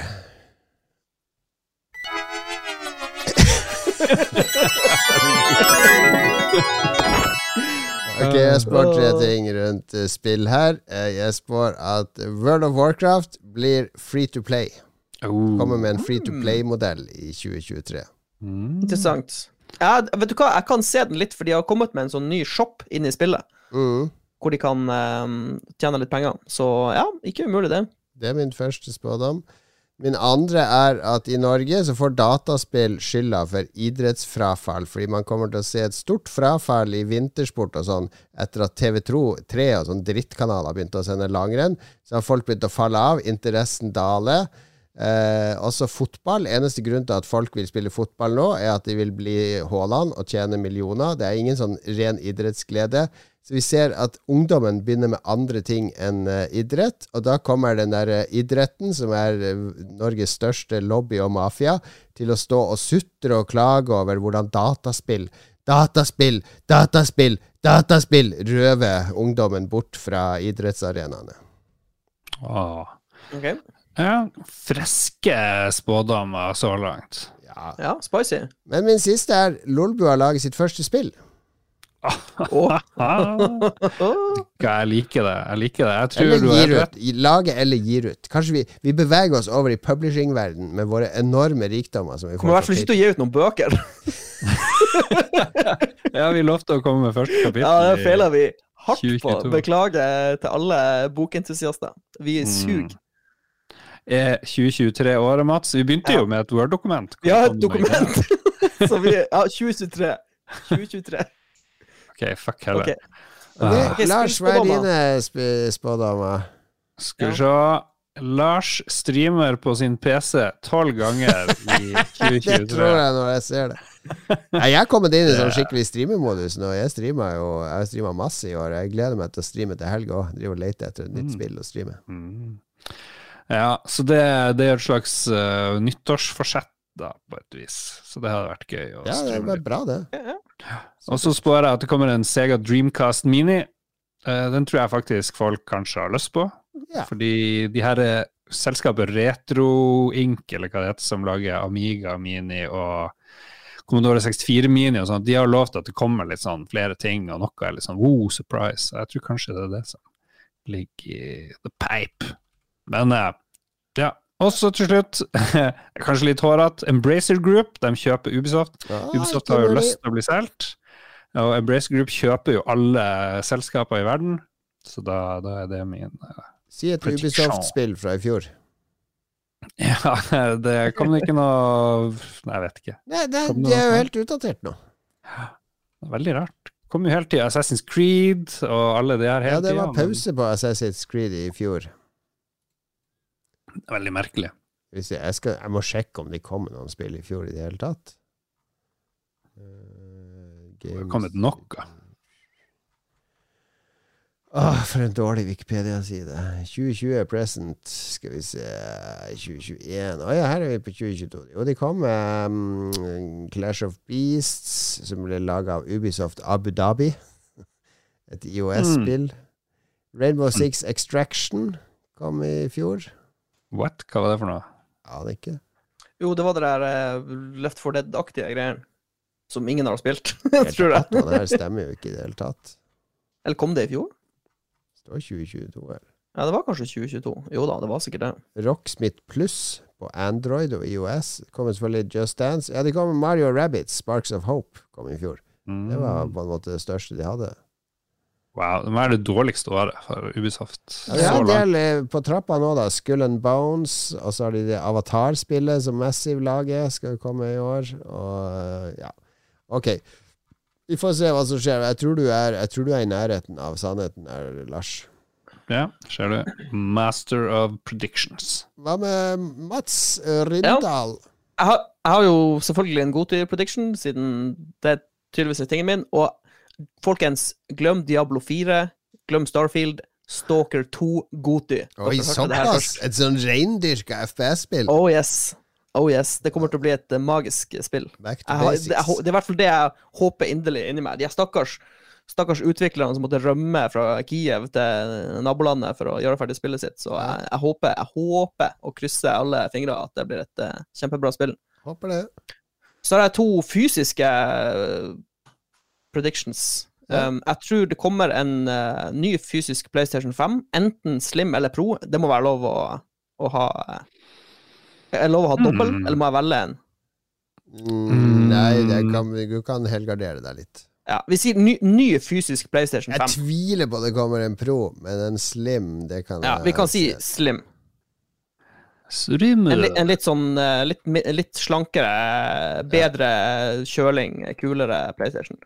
Ok, jeg spår tre ting rundt eh, spill her. Eh, jeg spår at World of Warcraft blir free to play. Oh. Kommer med en free to play-modell i 2023. Mm. Interessant. Jeg, vet du hva, jeg kan se den litt, for de har kommet med en sånn ny shop inn i spillet. Mm. Hvor de kan eh, tjene litt penger. Så ja, ikke umulig, det. Det er min første spådom. Min andre er at i Norge så får dataspill skylda for idrettsfrafall, fordi man kommer til å se et stort frafall i vintersport og sånn etter at TV3 og sånn drittkanaler begynte å sende langrenn. Så har folk begynt å falle av, interessen daler. Eh, også fotball. Eneste grunn til at folk vil spille fotball nå, er at de vil bli Haaland og tjene millioner. Det er ingen sånn ren idrettsglede. Så vi ser at ungdommen begynner med andre ting enn eh, idrett, og da kommer den der eh, idretten, som er eh, Norges største lobby og mafia, til å stå og sutre og klage over hvordan dataspill, dataspill, dataspill, dataspill røver ungdommen bort fra idrettsarenaene. Åh. Ok. Ja, friske spådommer så langt. Ja. Ja, spicy. Men min siste er Lolbua lager sitt første spill. Åh. (laughs) Ah, jeg liker det. Jeg liker det. Jeg tror Eller du gir ut. Lage eller gir ut. Kanskje vi, vi beveger oss over i publishing-verden med våre enorme rikdommer. Som vi Kommer i hvert fall ikke til å gi ut noen bøker. (laughs) Ja, vi lovte å komme med første kapittel. Ja, det feiler vi hardt på. Beklager til alle bokentusiaster. Vi Mm. Er 2023 året, Mats? Vi begynte Ja. jo med et Word-dokument. Ja, et dokument. (laughs) Så vi Ja, 2023. 2023. Ok, fuck heller. Okay. Ok, Ah. Lars, hva er dine sp spådommer? Skal vi se Lars streamer på sin PC tolv ganger i (laughs) 2023. Det tror jeg når jeg ser det. Jeg er kommet inn i sånn skikkelig streamermodus nå. Jeg streamer jo Jeg har streama masse i år. Jeg gleder meg til å streame til helga òg. Driver og leter etter et nytt Mm. spill å streame. Mm. Ja, så det, det er et slags uh, nyttårsforsett, da, på et vis. Så det hadde vært gøy å Ja, det hadde vært bra, det. Og så spår jeg at det kommer en Sega Dreamcast Mini. Uh, den tror jeg faktisk folk kanskje har lyst på. Ja. Fordi de her eh, selskapet Retro Inc., eller hva det heter, som lager Amiga Mini og Commodore 64 Mini og sånn, de har lovt at det kommer litt sånn flere ting, og noe er litt sånn wow, surprise. Jeg tror kanskje det er det som ligger i the pipe. Men eh, ja. Og så til slutt, (laughs) kanskje litt hårete, Embracer Group, de kjøper Ubisoft. Ah, Ubisoft har jo lyst til å bli solgt. Og Embracer Group kjøper jo alle selskaper i verden, så da, da er det min uh, Si et Ubisoft-spill fra i fjor. (laughs) Ja, det kom ikke noe Nei, jeg vet ikke. Nei, det, det, de er jo helt utdatert nå. Veldig rart. Kom jo helt til Assassin's Creed og alle de her hele Ja, det var pause på Assassin's Creed i fjor. Det er Veldig merkelig. Jeg, jeg, skal, jeg må sjekke om de kom med noen spill i fjor i det hele tatt. Uh, Det har kommet noe. Åh, for en dårlig Wikipedia-side. 2020 present. Skal vi se 2021 Å ja, her er vi på 2022. Jo, de kom med um, Clash of Beasts, som ble laga av Ubisoft Abu Dhabi. Et IOS-spill. Rainbow Six Extraction kom i fjor. What? Hva var det for noe? Aner ikke. Jo, det var det der uh, Left for Dead-aktige greiene. Som ingen har spilt, (laughs) jeg tror jeg. Det her stemmer jo ikke i det hele tatt. Eller kom det i fjor? Det var 2022 eller? Ja, det var kanskje 2022. Jo da, det var sikkert det. Rocksmith Pluss på Android og IOS. Det kommer selvfølgelig Just Dance. Ja, det kom Mario Rabbit, Sparks of Hope, kom i fjor. Det var Mm. på en måte det største de hadde. Wow, det må være det dårligste året for Ubisoft. Ja, de har en del eh, på trappa nå, da. Skull and Bones, og så har de det Avatar-spillet som Massive lager, skal komme i år. Og eh, ja. Ok. Vi får se hva som skjer. Jeg tror du er, jeg tror du er i nærheten av sannheten her, Lars. Ja, ser du. Master of predictions. Hva med Mats Rindal? Ja. Jeg har, jeg har jo selvfølgelig en Goti-prediction, siden det er tydeligvis er tingen min. Og folkens, glem Diablo 4, glem Starfield, Stalker 2, Goti. Oi, såpass! Et sånn reindyrka FPS-spill. Oh yes. Oh yes. Det kommer til å bli et eh, magisk spill. Back to Jeg basics. det, jeg, det er i hvert fall det jeg håper inderlig inni meg. De er stakkars, stakkars utviklerne som måtte rømme fra Kiev til nabolandet for å gjøre ferdig spillet sitt. Så jeg, jeg håper jeg håper og krysser alle fingre at det blir et uh, kjempebra spill. Håper det. Så har jeg to fysiske eh, predictions. Um, jeg tror det kommer en uh, ny fysisk PlayStation 5, enten Slim eller Pro. Det må være lov å, å ha eh, Er det lov å ha dobbel, Mm. eller må jeg velge en? Mm, nei, det kan, du kan helgardere deg litt. Ja, Vi sier ny, ny fysisk PlayStation 5. Jeg tviler på det kommer en Pro, men en Slim, det kan Ja, vi kan si se. Slim. En, en litt sånn eh, litt, litt slankere, bedre kjøling, kulere PlayStation.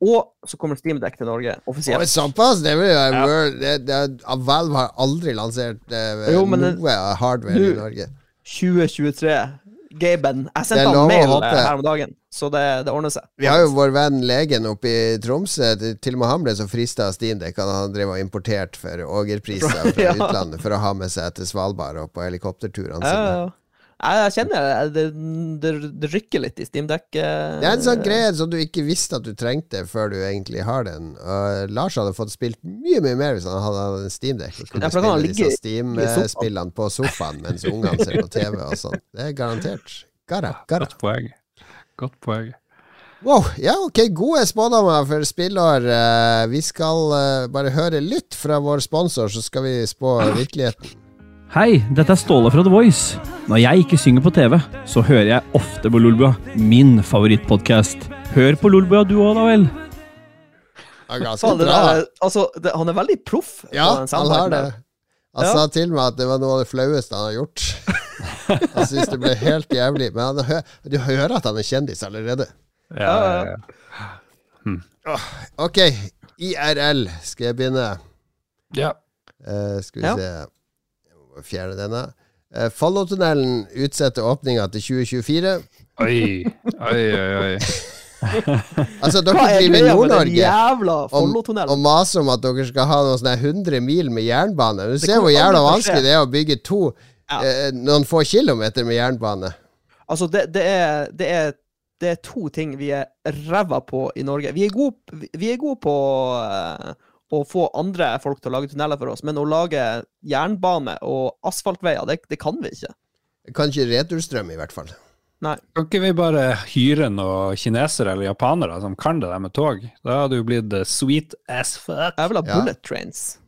Og så kommer Steam Deck til Norge, offisielt. såpass? Det vil være Ja. Valve har aldri lansert eh, Jo, men det- noe hardware i Norge. 2023. Gaben. Jeg sendte han mail eh, her om dagen, så det, det ordner seg. Vi har jo vår venn legen oppe i Tromsø. Til og med han ble så frista av Steamdeck han drev og importert for ågerpriser (laughs) fra Ja. utlandet for å ha med seg til Svalbard og på helikopterturene Ja, sine. Jeg kjenner det, det, det rykker litt i steamdekk. eh, Det er en sånn greie som du ikke visste at du trengte før du egentlig har den. Og Lars hadde fått spilt mye mye mer hvis han hadde hatt en steamdekk Og kunne Ja, spille disse ligge i sofaen. Steam-spillene på sofaen mens ungene ser på TV og sånn. Det er garantert. Gara, gara. Godt poeng. Godt poeng. Wow, ja ok, gode spådommer for spillår. Eh, Vi skal eh, bare høre litt fra vår sponsor, så skal vi spå (clears throat) virkeligheten. Hei, dette er Ståle fra The Voice. Når jeg ikke synger på TV, så hører jeg ofte på Lolbua, min favorittpodkast. Hør på Lolbua du òg, da vel. Ja, ganske Faen, det bra. der, altså, det, han er veldig proff. på Ja, den han har det. Han Ja. sa til meg at det var noe av det flaueste han har gjort. (laughs) Han syntes det ble helt jævlig. Men han, hø- du hører at han er kjendis allerede. Ja, ja, ja. Ok, IRL skal jeg begynne. ja. Eh, skal vi Ja. se fjerne denne. Uh, Follotunnelen utsetter åpninga til 2024. Oi, oi, oi. oi. (laughs) Altså, dere er driver i med Nord-Norge og, maser om at dere skal ha noen sånne 100 mil med jernbane. Du ser hvor jævla vanskelig det er å bygge to Ja. eh, noen få kilometer med jernbane. Altså, det, det, er, det, er, det er to ting vi er ræva på i Norge. Vi er gode, vi er gode på eh, å få andre folk til å lage tunneler for oss, men å lage jernbane og asfaltveier, det, det kan vi ikke. Kan ikke returstrøm, i hvert fall. Nei. Kan ikke vi bare hyre noen kinesere eller japanere som kan det der med tog? Da hadde jo blitt sweet as fuck. Jeg vil ha Ja. bullet trains.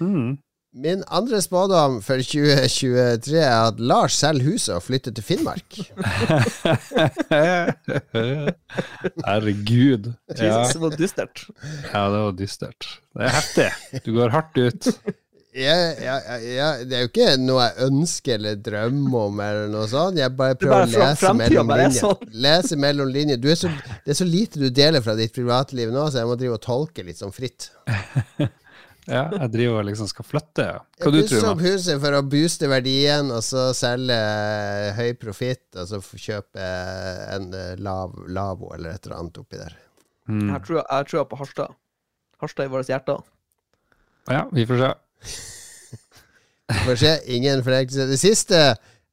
Mm. Min andre spådom for 2023 er at Lars selger huset og flytter til Finnmark. (laughs) Herregud. Ja, Jesus, det var dystert. ja, det var dystert. Det er heftig. Du går hardt ut. Ja, ja, ja, det er jo ikke noe jeg ønsker eller drømmer om, eller noe sånt. Jeg bare prøver bare å lese mellom er linjer. sånn. Lese mellom linjer. Du er så, det er så lite du deler fra ditt privatliv nå, så jeg må drive og tolke litt sånn fritt. (laughs) Ja, jeg driver og liksom skal flytte. ja. Hva du tror opp huset for å booste verdien, og så selge eh, høy profitt, og så kjøpe eh, en eh, lav, lavvo eller et eller annet oppi der. Mm. Jeg tror jeg tror på Harstad. Harstad i vårt hjerte. Ja, vi får se. (laughs) Vi får se. Ingen fornektelse. Det siste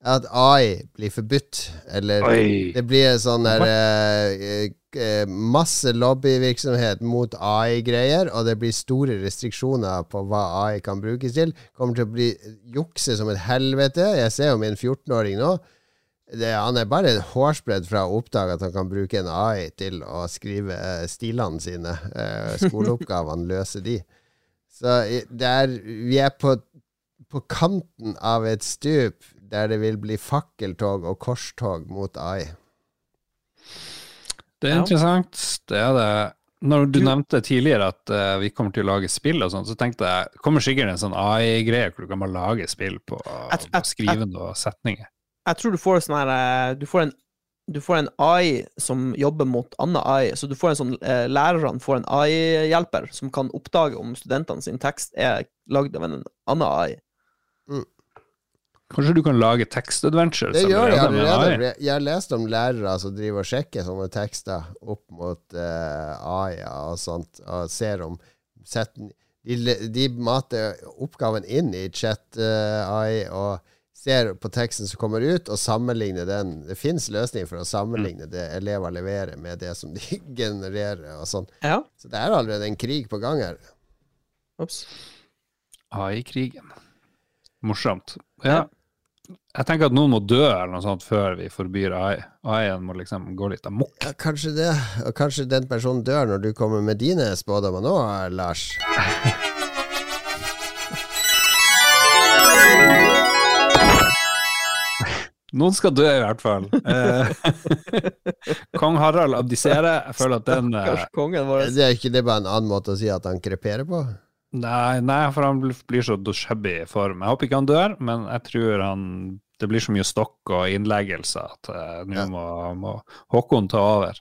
at AI blir forbudt, eller Oi. Det blir sånn der eh, eh, Masse lobbyvirksomhet mot AI-greier, og det blir store restriksjoner på hva AI kan brukes til. Kommer til å bli jukse som et helvete. Jeg ser jo min 14-åring nå. Det, han er bare hårsbredd fra å oppdage at han kan bruke en AI til å skrive eh, stilene sine. Eh, skoleoppgavene, (laughs) løse de. Så i- det er, vi er på, på kanten av et stup der det vil bli fakkeltog og korstog mot AI. Det er interessant. Det er det. Når du nevnte tidligere at uh, vi kommer til å lage spill og sånn, så tenkte jeg kommer sikkert en sånn AI-greie hvor du kan bare lage spill på, på skrivende og setninger. Jeg tror du får sånn her eh, Du får en du får en AI som jobber mot annen AI, så du får en sånn eh, lærerne får en AI-hjelper som kan oppdage om studentene sin tekst er lagd av en annen AI. Kanskje du kan lage tekstadventures Det gjør jeg allerede. AI? Jeg har lest om lærere som driver og sjekker sånne tekster opp mot uh, AI og sånt, og ser om setten, de, de mater oppgaven inn i chat-AI og ser på teksten som kommer ut, og sammenligner den. Det fins løsninger for å sammenligne det elever leverer, med det som de (laughs) genererer og sånn. Ja. Så det er allerede en krig på gang her. Ops. AI-krigen. Morsomt. Ja. Jeg tenker at noen må dø eller noe sånt før vi forbyr AI. AI-en må liksom gå litt amok. Ja, kanskje det. Og kanskje den personen dør når du kommer med dine spådommer nå, Lars. Noen skal dø, i hvert fall. Eh, (laughs) Kong Harald abdiserer. Jeg føler at den eh, Kanskje kongen vår Det er ikke det bare en annen måte å si at han kreperer på? Nei, nei, for han blir så shabby i form. Jeg håper ikke han dør, men jeg tror han Det blir så mye stokk og innleggelser at eh, nå Ja. må, må Håkon ta over.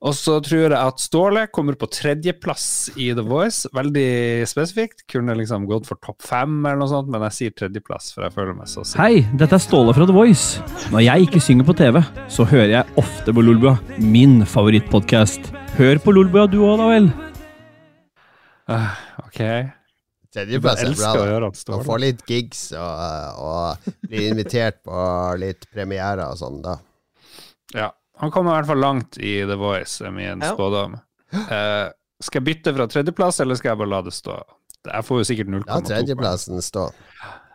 Og så tror jeg at Ståle kommer på tredjeplass i The Voice. Veldig spesifikt. Kunne liksom gått for topp fem eller noe sånt, men jeg sier tredjeplass, for jeg føler meg så sikker. Hei, dette er Ståle fra The Voice. Når jeg ikke synger på TV, så hører jeg ofte på Lolbua, min favorittpodkast. Hør på Lolbua du òg, da vel. Ah, ok. Tredjeplass er bra. å da gjøre at Og få litt gigs og, og bli invitert på litt premierer og sånn, da. Ja, han kommer i hvert fall langt i The Voice, er min spådom. Uh, skal jeg bytte fra tredjeplass, eller skal jeg bare la det stå? Jeg får jo sikkert 0,2 La tredjeplassen stå.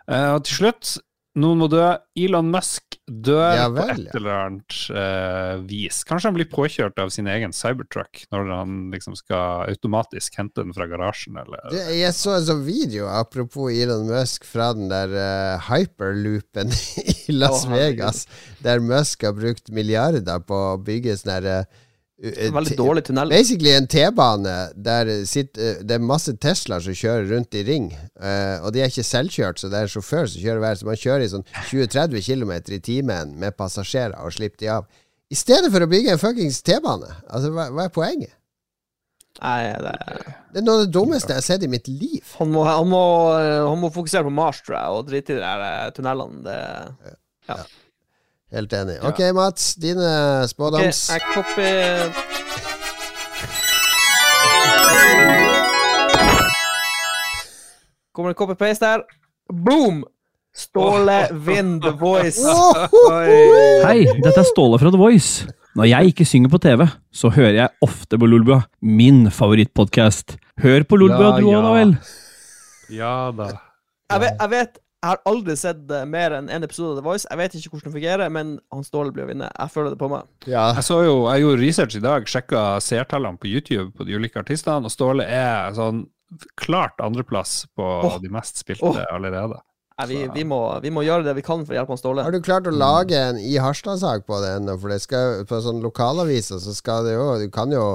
Uh, og til slutt, noen må dø. Elon Musk dør Ja på et eller annet uh, vis. Kanskje han blir påkjørt av sin egen cybertruck når han liksom skal automatisk hente den fra garasjen, eller det, jeg så en sånn video, apropos Elon Musk, fra den der uh, hyperloopen (laughs) i Las oh. Vegas, der Musk har brukt milliarder på å bygge sånn herre uh, Veldig dårlig tunnel. Basically en T-bane der sitt, eh, det er masse Teslaer som kjører rundt i ring. Uh, og de er ikke selvkjørt, så det er sjåfør som kjører hver. Så man kjører i sånn 20-30 km i timen med passasjerer og slipper de av. I stedet for å bygge en fuckings T-bane. Altså, hva, hva er poenget? Nei, det, Det er noe av det dummeste jeg har sett i mitt liv. han, må, han, må, han må fokusere på Mars, tror jeg, og drite i de der eh, tunnelene. Det, Helt enig. Ja. Ok, Mats. Dine Ok, Okay, jeg kopper. Kommer det copy-paste her? Boom! Ståle Vind The Voice. Hei, dette er Ståle fra The Voice. Når jeg ikke synger på TV, så hører jeg ofte på Lolbua, min favorittpodkast. Hør på Lolbua Ja, du òg, ja. da vel. Ja da. Jeg vet, jeg vet Jeg har aldri sett mer enn én episode av The Voice. Jeg vet ikke hvordan det fungerer, men han Ståle blir å vinne. Jeg føler det på meg. Ja. Jeg så jo, jeg gjorde research i dag, sjekka seertallene på YouTube på de ulike artistene, og Ståle er sånn klart andreplass på oh. de mest spilte oh. allerede. Nei, vi, vi, må, vi må gjøre det vi kan for å hjelpe han Ståle. Har du klart å lage en i Harstad-sak på det ennå? For det skal, på sånn lokalaviser så skal det jo Du kan jo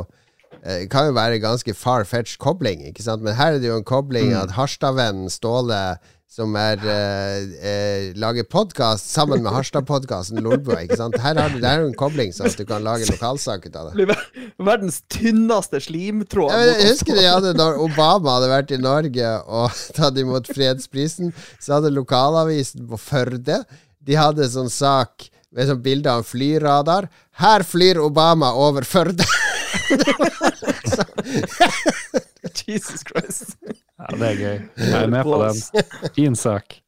eh, det kan jo være ganske far-fetched kobling, ikke sant? Men her er det jo en kobling at Harstad-vennen Ståle, som er eh, eh, lager podkast sammen med Harstad-podkasten Lolbua? Her har du, det er jo en kobling, sånn at du kan lage lokalsak ut av det. Verdens tynneste slimtråd. Ja, jeg husker de hadde da Obama hadde vært i Norge og (laughs) tatt imot fredsprisen, så hadde lokalavisen på Førde De hadde sånn sak med sånn bilde av en flyradar. Her flyr Obama over Førde! (laughs) (laughs) Jesus Christ. Ja, det er gøy. Jeg er med på den. (laughs) Fin sak.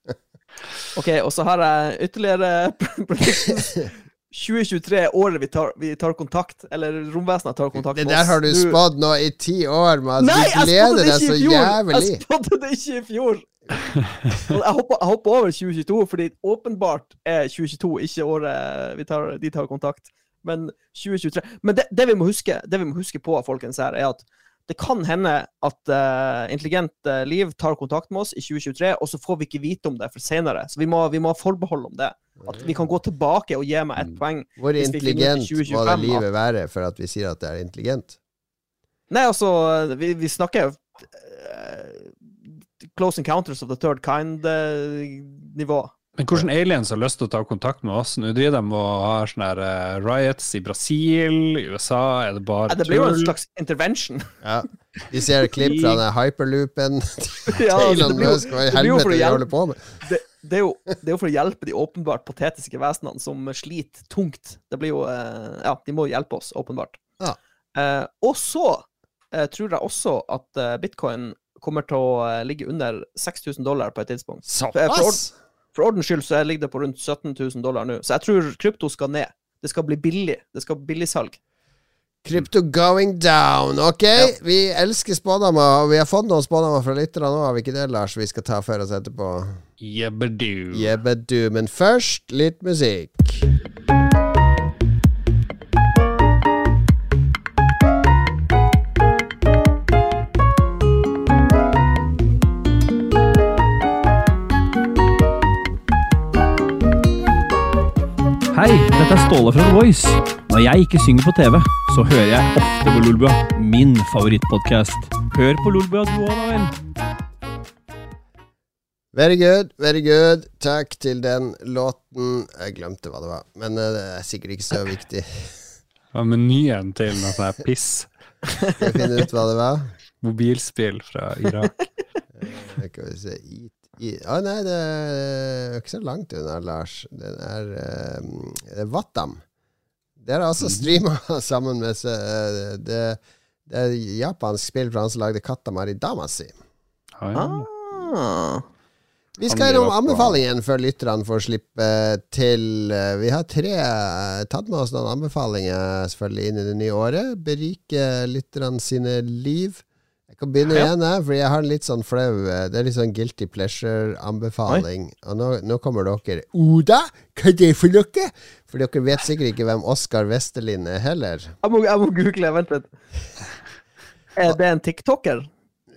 OK, og så har jeg ytterligere (laughs) 2023 er året vi tar, vi tar kontakt, eller romvesenet tar kontakt med oss. Det der har du spådd nå i ti år. Nei, Du gleder deg så jævlig. Jeg spådde det ikke i fjor! Jeg hopper, jeg hopper over 2022, fordi åpenbart er 2022 ikke året vi tar, de tar kontakt. Men 2023 Men det, det, vi må huske, det vi må huske på, folkens, her, er at det kan hende at uh, intelligent eh, liv tar kontakt med oss i 2023, og så får vi ikke vite om det for senere. Så vi må, vi må ha forbehold om det. At vi kan gå tilbake og gi meg ett poeng. Hvor intelligent må 2025 det at- livet være for at vi sier at det er intelligent? Nei, altså, vi, vi snakker eh, Close Encounters of the Third Kind-nivå. Men hvordan aliens har lyst til å ta kontakt med oss? Nå driver de og har sånne her, eh, riots i Brasil, i USA, er det bare det blir jo en slags intervention. Ja. Vi ser klipp fra (laughs) den hyperloopen Ja, (laughs) altså, Elon det blir jo- Musk. Hva i det blir helvete de holder på med? det, det, er jo, det er jo for å hjelpe de åpenbart patetiske vesenene som sliter tungt. Det blir jo eh, Ja, de må hjelpe oss, åpenbart. Ja. Eh, og så eh, tror jeg også at eh, bitcoin kommer til å ligge under 6000 dollar på et tidspunkt. Såpass! For ordens skyld så ligger det på rundt 17 000 dollar nå. Så jeg tror krypto skal ned. Det skal bli billig. Det skal bli billigsalg. Krypto going down. Ok, vi elsker spådommer, og vi har fått noen spådommer fra lytterne nå, har vi ikke det, Lars? Vi skal ta for oss etterpå. Jebbedu. Jebbedu. Men først litt musikk. Hei, dette er Ståle fra The Voice. Når jeg ikke synger på TV, så hører jeg ofte på Lolbua, min favorittpodkast. Hør på Lolbua du òg, da vel. Very good, very good. Takk til den låten. Jeg glemte hva det var, men eh, det er sikkert ikke så viktig. Hva er menyen til noe sånt piss? Skal jeg finne ut hva det var? Mobilspill fra Irak. Skal vi se Å nei, det er ikke så langt unna, Lars. Den er, eh, det er Wattam. Det er altså streama (laughs) sammen med se- eh, det, det er japansk spill fra han som lagde Katamari Damasi. Ah, ja. Ah. Vi skal gjennom anbefalingen før lytterne får slippe til. eh, Vi har tre eh, tatt med oss noen anbefalinger selvfølgelig inn i det nye året. Berike lytterne sine liv. Jeg kan begynne Ja. igjen, jeg, for jeg har en litt sånn flau eh, Det er litt sånn guilty pleasure-anbefaling. Og nå, nå kommer dere Oda, hva er det for noe? For dere vet sikkert ikke hvem Oskar Westerlin er heller. Jeg må, jeg må google, vent litt. Er det en tiktoker?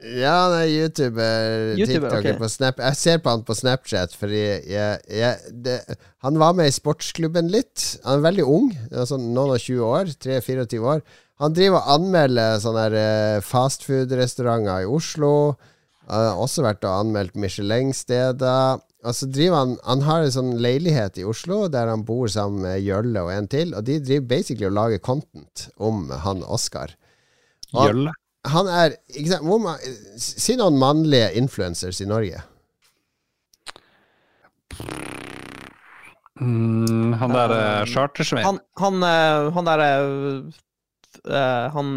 Ja, han er YouTuber, YouTuber, TikToker på Snap. Jeg ser på han på Snapchat, fordi jeg, jeg, det, Han var med i sportsklubben litt. Han er veldig ung, sånn noen og 20 år. 3-24 år. Han driver og anmelder sånne eh, fastfood-restauranter i Oslo. Han har også vært og anmeldt Michelin-steder. Og så driver han Han har en sånn leilighet i Oslo der han bor sammen med Jølle og en til, og de driver basically og lager content om han Oskar. Jølle. han er ikke sant, hvor ma- Si noen mannlige influencers i Norge. Mm, han der uh, Um, Chartersvein. Han, han, eh, han der eh, Han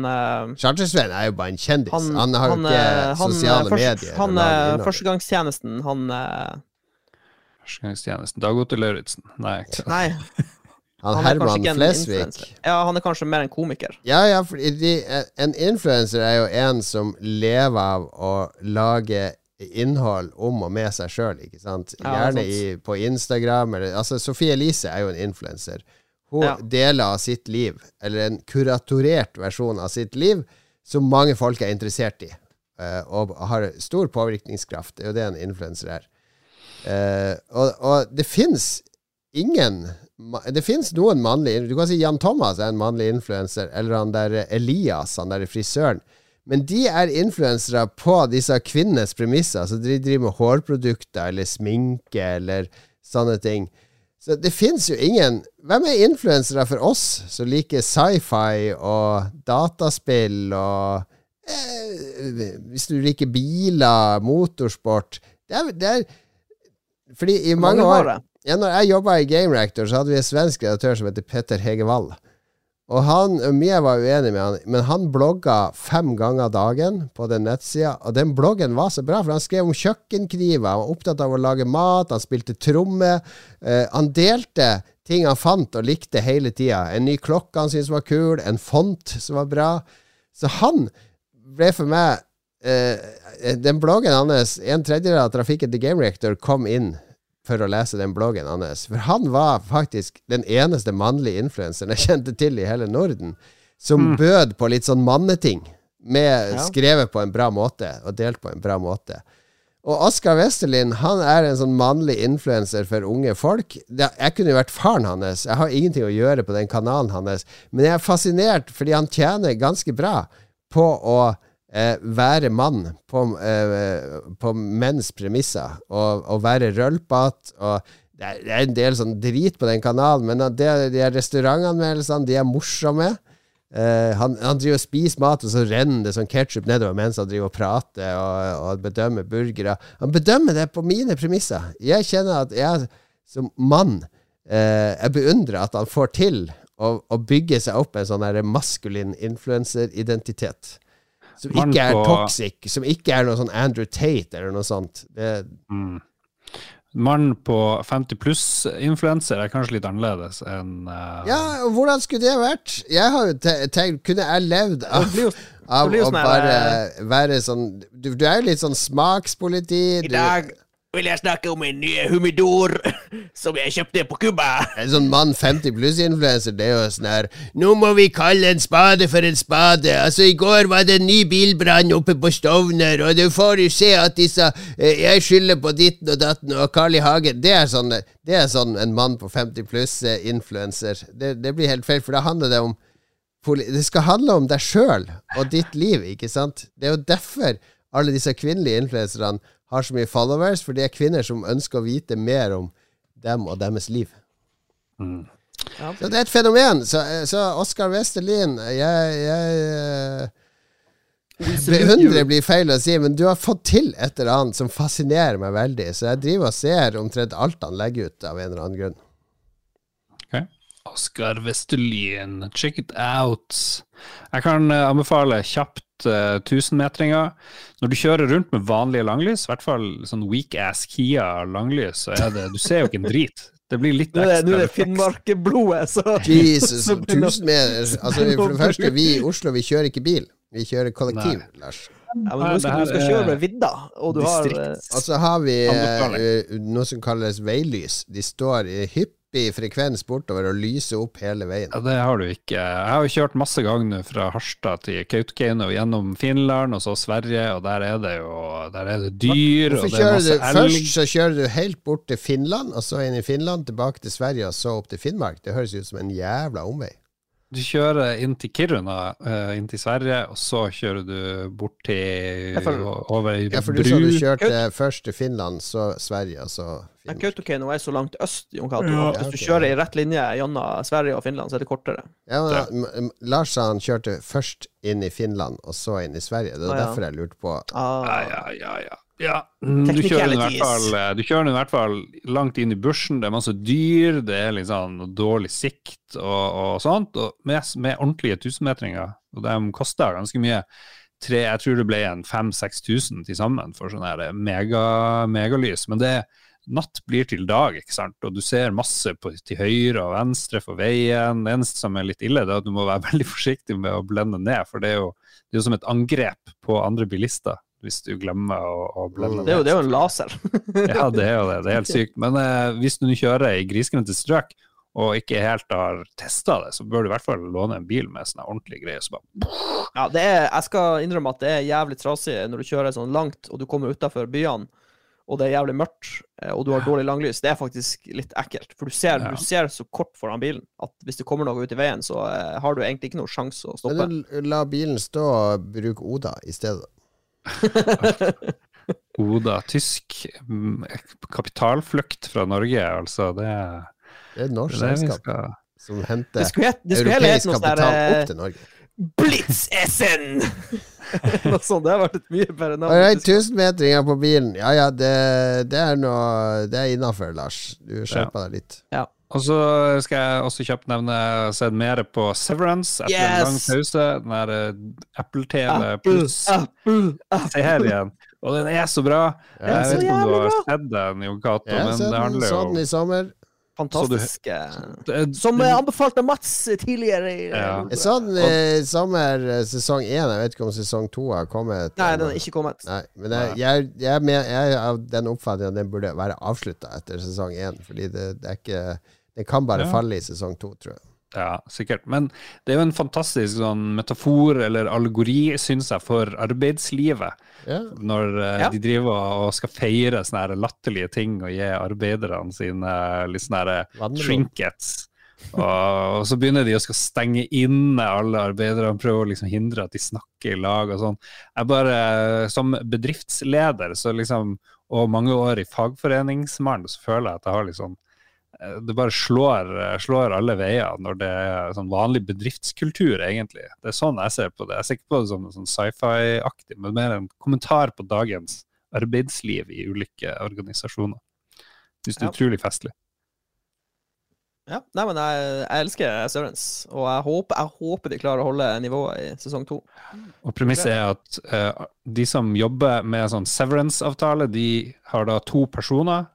Charter-Svein er jo bare en kjendis. Han, han, har jo ikke eh, han, sosiale eh, først- medier. Han, er eh. Førstegangstjenesten, han eh, Førstegangstjenesten. Dag Otto Lauritzen. Nei. (laughs) Nei, han, han er Herman Flesvig. Ja, han er kanskje mer en komiker. Ja, ja, for de, en influenser er jo en som lever av å lage innhold om og med seg sjøl, ikke sant? Gjerne i, på Instagram eller Altså, Sophie Elise er jo en influenser. Hun Ja. deler av sitt liv, eller en kuratorert versjon av sitt liv, som mange folk er interessert i, eh, og har stor påvirkningskraft. Det er jo det en influenser er. Eh, og, og det fins ingen Det fins noen mannlige Du kan si Jan Thomas er en mannlig influenser, eller han der Elias, han der frisøren. Men de er influensere på disse kvinnenes premisser. Så de driver med hårprodukter eller sminke eller sånne ting. Så det fins jo ingen. Hvem er influensere for oss som liker sci-fi og dataspill og eh, Hvis du liker biler, motorsport? Det er, det er Fordi i mange mange år ja, når jeg jobba i Game Reactor, så hadde vi en svensk redaktør som heter Petter Hegevall. Og han, Mye var uenig med han, men han blogga fem ganger dagen på den nettsida. Og den bloggen var så bra, for han skrev om kjøkkenkniver, han var opptatt av å lage mat, han spilte tromme. Eh, han delte ting han fant og likte hele tida. En ny klokke han syntes var kul, en font som var bra. Så han ble for meg eh, Den bloggen hans, en tredjedel av trafikken til Game Reactor kom inn for å lese den bloggen hans. For han var faktisk den eneste mannlige influenseren jeg kjente til i hele Norden, som bød på litt sånn manneting. Med Ja. skrevet på en bra måte, og delt på en bra måte. Og Oskar Westerlin han er en sånn mannlig influenser for unge folk. Jeg kunne jo vært faren hans. Jeg har ingenting å gjøre på den kanalen hans. Men jeg er fascinert fordi han tjener ganske bra på å eh, være mann på, eh, på menns premisser. Og, og være rølpete. Det er, det er en del sånn drit på den kanalen, men det, de restaurantanmeldelsene de er morsomme. Eh, han, han driver og spiser mat, og så renner det sånn ketsjup nedover mens han driver og prater og, og bedømmer burgere. Han bedømmer det på mine premisser. Jeg kjenner at jeg som mann eh, Jeg beundrer at han får til å, å bygge seg opp en sånn maskulin influenseridentitet. Som ikke er toxic, som ikke er noe sånn Andrew Tate eller noe sånt. Det, Mm. Mann på 50 pluss-influenser er kanskje litt annerledes enn uh, ja, hvordan skulle det vært? Jeg har jo tenkt Kunne jeg levd av, av å sånn bare være sånn du, du er jo litt sånn smakspoliti. I Du, dag vil jeg snakke om en ny humidor som jeg kjøpte på Cuba. en sånn mann 50 pluss-influenser, det er jo sånn her Nå må vi kalle en spade for en spade. Altså, i går var det en ny bilbrann oppe på Stovner, og du får jo se at disse eh, Jeg skylder på ditten og datten og Carl I. Hagen. Det er sånn, det er sånn en mann på 50 pluss-influenser. Det, det blir helt feil, for da handler det om Det skal handle om deg sjøl og ditt liv, ikke sant? Det er jo derfor alle disse kvinnelige influenserne har så mye followers, for det er kvinner som ønsker å vite mer om dem og deres liv. mm. Så det er et fenomen. Så, så Oskar Westerlin Jeg, jeg Beundrer blir feil å si, men du har fått til et eller annet som fascinerer meg veldig. Så jeg driver og ser omtrent alt han legger ut, av en eller annen grunn. Ok. Oskar Westerlin, check it out. Jeg kan eh, anbefale kjapt uh, tusenmetringer. Når du kjører rundt med vanlige langlys, i hvert fall sånn weak ass Kia langlys, så er det Du ser jo ikke en drit. Det blir litt ekstra nå er det. Finnmark-blodet, så Jesus, (laughs) tusen meter Altså, for det første, vi i Oslo, vi kjører ikke bil. Vi kjører kollektiv, Lars. Ja, men Nei, du skal, du skal kjøre med vidda, og du har eh. Og så har vi eh, noe som kalles veilys. De står i hyppig frekvens bortover og lyser opp hele veien. Ja, det har du ikke. Jeg har jo kjørt masse ganger nå fra Harstad til Kautokeino gjennom Finland og så Sverige, og der er det jo der er det dyr, og det er masse du elg. Først så kjører du helt bort til Finland, og så inn i Finland, tilbake til Sverige, og så opp til Finnmark. Det høres ut som en jævla omvei. Du kjører inn til Kiruna, eh, inn til Sverige, og så kjører du bort til Jeg over Ja, for du sa du kjørte først til Finland, så Sverige, og så Finland. Kautokeino er så langt øst, Jon Cato. Ja. Hvis du kjører i rett linje gjennom Sverige og Finland, så er det kortere. Ja, men, Lars sa han kjørte først inn i Finland, og så inn i Sverige. Det er Ah, ja. derfor jeg lurte på Ah, Ja, ja, ja, ja. Ja. Mm, Du kjører, i hvert fall, eh, du kjører i hvert fall langt inn i bushen, det er masse dyr, det er litt sånn dårlig sikt og, og sånt, og med, med ordentlige tusenmetringer, og de koster ganske mye. Tre, jeg tror det ble en 5000-6000 til sammen for sånn her mega, megalys, men det natt blir til dag, ikke sant, og du ser masse på, til høyre og venstre for veien. Det eneste som er litt ille, det er at du må være (laughs) veldig forsiktig med å blende ned, for det er jo, det er jo som et angrep på andre bilister hvis du glemmer å, å blende Mm. det, er jo, det er jo en laser. (laughs) Ja, det er jo det. Det er helt sykt. Men eh, hvis du kjører i grisgrendte strøk og ikke helt har testa det, så bør du i hvert fall låne en bil med sånne ordentlige greier. Så bare, Ja, det er, jeg skal innrømme at det er jævlig trasig når du kjører sånn langt, og du kommer utafor byene, og det er jævlig mørkt, eh, og du har dårlig langlys. Det er faktisk litt ekkelt, for du ser, Ja. du ser så kort foran bilen at hvis det kommer noe ut i veien, så eh, har du egentlig ikke noe sjanse å stoppe. Du la bilen stå og bruke Oda i stedet. (laughs) Oda, tysk mm, kapitalflukt fra Norge, altså. Det, Det er et det norsk er det selskap skal som henter skulle, het, det skulle heller europeisk sånn kapital der opp til Norge. Blitz-Essen! (laughs) noe sånt. Det har vært et mye bedre navn. Alright, tusenmetringer på bilen. Ja ja, det, det er noe Det er innafor, Lars. Du skjerpa deg litt. Og så skal jeg også kjapt nevne sett mer på Severance etter en lang Yes! pause. Den der eh, Apple TV Apple, pluss-serien. Og den er så bra! Ja, jeg vet ikke om du har sett den, Jon Cato, Ja, men det den, handler så jo den i sommer. Fantastiske. det- Som jeg anbefalte Mats tidligere. Ja. Jeg sa den i sommer, eh, sesong én. Jeg vet ikke om sesong to har kommet. Nei, den er ikke kommet. Nei, men jeg, jeg, jeg, jeg er av den oppfatning at den burde være avslutta etter sesong én. Fordi det, det er ikke Den kan bare Ja. falle i sesong to, tror jeg. Ja, sikkert. Men det er jo en fantastisk sånn metafor eller allegori, syns jeg, for arbeidslivet. Ja. Når uh, Ja. de driver og skal feire sånne her latterlige ting og gi arbeiderne sine litt sånne her trinkets. Og, og så begynner de å skal stenge inne alle arbeidere og prøve å liksom hindre at de snakker i lag og sånn. Jeg bare, Som bedriftsleder så liksom, og mange år i fagforeningsmann, så føler jeg at jeg har liksom eh, det bare slår, slår alle veier når det er sånn vanlig bedriftskultur, egentlig. Det er sånn jeg ser på det. Jeg ser ikke på det som sånn sci-fi-aktig, men mer en kommentar på dagens arbeidsliv i ulike organisasjoner. Synes det er Ja. utrolig festlig. Ja, nei, men jeg, jeg elsker Severance, og jeg håper, jeg håper de klarer å holde nivået i sesong to. Og premisset er at uh, de som jobber med sånn severance-avtale, de har da to personer.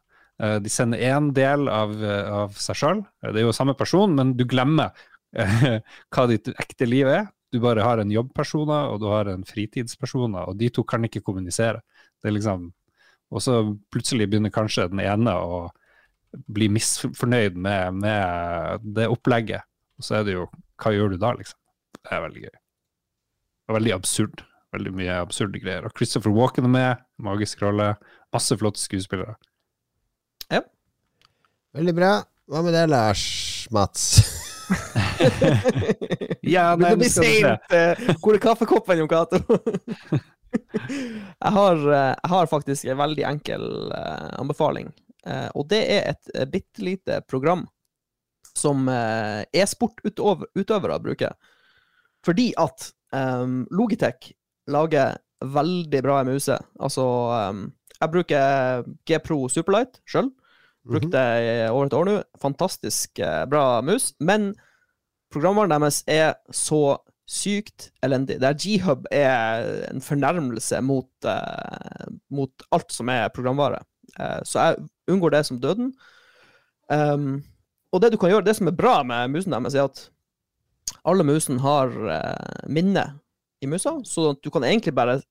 Eh, de sender én del av, eh, av seg sjøl. Det er jo samme person, men du glemmer eh, (laughs) hva ditt ekte liv er. Du bare har en jobbpersoner, og du har en fritidspersoner, og de to kan ikke kommunisere. Det er liksom Og så plutselig begynner kanskje den ene å bli misfornøyd med, med det opplegget. Og så er det jo Hva gjør du da, liksom? Det er veldig gøy. Og veldig absurd. Veldig mye absurde greier. Og Christopher Walken er med, magisk rolle. Masse flotte skuespillere. Veldig bra. Hva med det, Lars Mats? (laughs) Ja, Det blir skal vi se. seint. Hvor er kaffekoppen, Jon Cato? (laughs) jeg, har, eh, jeg har faktisk en veldig enkel eh, anbefaling. Eh, og det er et uh, bitte lite program som e-sportutøvere bruker. Fordi at um, Logitech lager veldig bra muser. Altså em, Jeg bruker G-Pro Superlight sjøl. Brukte det i over et år nå. Fantastisk eh, bra mus. Men programvaren deres er så sykt elendig. Der G-hub er en fornærmelse mot, uh, mot alt som er programvare. Uh, så jeg unngår det som døden. Um, og det du kan gjøre, det som er bra med musen deres, er at alle musene har uh, minne i musa, så du kan egentlig bare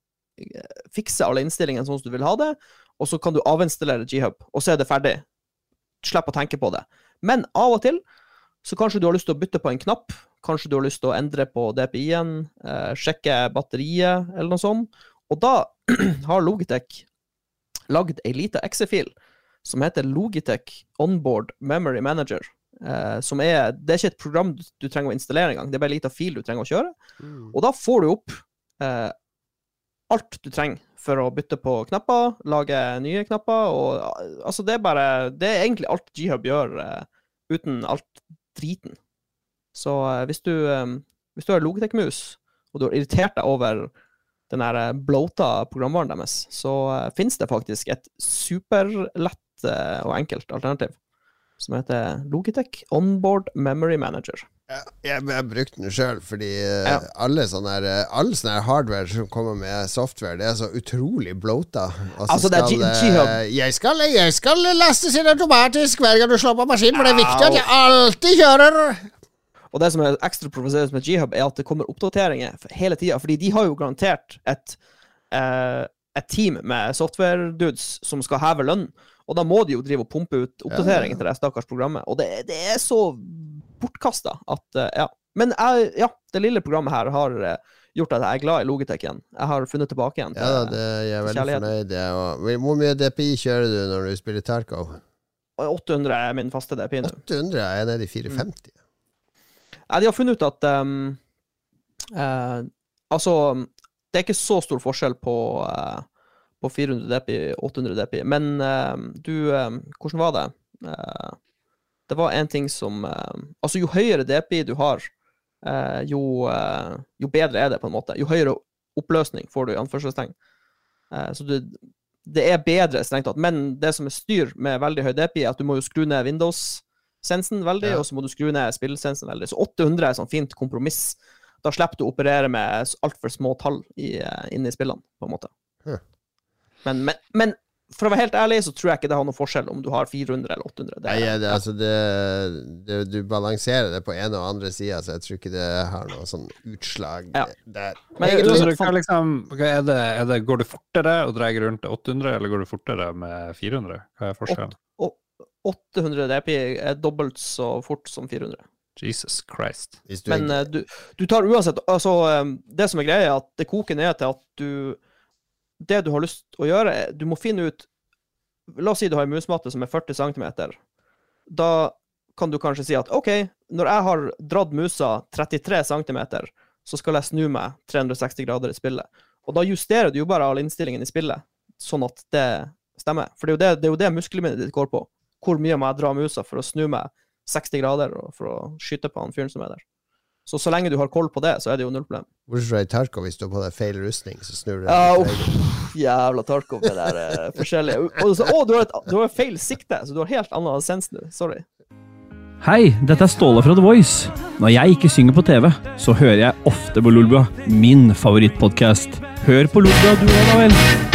fikse alle innstillingene sånn som du vil ha det, og så kan du avinstallere G-hub, og så er det ferdig. Slipp å tenke på det. Men av og til så kanskje du har lyst til å bytte på en knapp, kanskje du har lyst til å endre på DPI-en, eh, sjekke batteriet, eller noe sånt. Og da (clears throat) har Logitech lagd ei lita exe-fil som heter Logitech Onboard Memory Manager. Eh, som er, det er ikke et program du, du trenger å installere engang, det er bare en lita fil du trenger å kjøre. Mm. Og da får du opp eh, alt du trenger for å bytte på knapper, lage nye knapper, og altså det er bare Det er egentlig alt G-Hub gjør, uh, uten alt driten. Så uh, hvis du eh, hvis du har Logitech-mus, og du har irritert deg over den der blota programvaren deres, så uh, finnes det faktisk et superlett og enkelt alternativ som heter Logitech Onboard Memory Manager. Jeg har brukt den sjøl, fordi eh, Ja. alle sånne her, eh, all sånn her hardware som kommer med software, det er så utrolig blota. Altså, det er eh, G-Hub. jeg, skal, jeg skal lastes inn automatisk hver gang du slår på maskinen, for det er viktig at jeg alltid kjører. Og det som er ekstra provoserende med G-Hub, er at det kommer oppdateringer hele tida. Fordi de har jo garantert et, et team med software-dudes som skal heve lønn. Og da må de jo drive og pumpe ut oppdateringer til det stakkars programmet. Og det, det er så bortkasta at eh, Ja. Men jeg, ja, det lille programmet her har eh, gjort at jeg er glad i Logitech igjen. Jeg har funnet tilbake igjen til Ja det det, jeg er veldig Kjærlighet. fornøyd. Hvor mye DPI kjører du når du spiller Tarkov? 800 er min faste DPI nå. 800 er jeg nede i 450. Nei, de har funnet ut at um, uh, Altså, det er ikke så stor forskjell på, eh, på 400 DPI 800 DPI, men uh, du uh, Hvordan var det? Uh, det var en ting som Altså, jo høyere DPI du har, jo, jo bedre er det, på en måte. Jo høyere oppløsning får du, i anførselstegn. Så du, det er bedre, strengt tatt. Men det som er styr med veldig høy DPI, er at du må jo skru ned Windows-sensen veldig, Ja. og så må du skru ned spillsensen veldig. Så 800 er sånn fint kompromiss. Da slipper du å operere med altfor små tall i, inne i spillene, på en måte. Men, men, men for å være helt ærlig, så tror jeg ikke det har noen forskjell om du har 400 eller 800. Det, Nei, det, altså det, det, du balanserer det på ene og andre sida, så jeg tror ikke det har noe sånn utslag Ja. der. Men jeg- Egentlig- Så det kan liksom, er det, er det, går det fortere å drar rundt til 800, eller går det fortere med 400? Hva er forskjellen? 800 DPI er dobbelt så fort som 400. Jesus Christ. hvis du Men eh, du, du tar uansett altså, eh, Det som er greia, er at det koker ned til at du Det du har lyst til å gjøre, er Du må finne ut La oss si du har en musmatte som er 40 cm. Da kan du kanskje si at OK, når jeg har dratt musa 33 cm, så skal jeg snu meg 360 grader i spillet. Og da justerer du jo bare all innstillingen i spillet, sånn at det stemmer. For det er jo det, det, det muskelminnet ditt går på. Hvor mye må jeg dra musa for å snu meg 60 grader og for å skyte på han fyren som er der. Så så lenge du har koll på det, så er det jo null problem. Bortsett fra i Tarkov, hvis du har på deg feil rustning, så snur du deg. Ja, uff, jævla Tarkov med det der eh, forskjellige Og så, Å, du har, et, du har feil sikte, så du har helt annen sens nå. Sorry. Hei, dette er Ståle fra The Voice. Når jeg ikke synger på TV, så hører jeg ofte på Lolbua, min favorittpodkast. Hør på Lolbua du òg, da vel.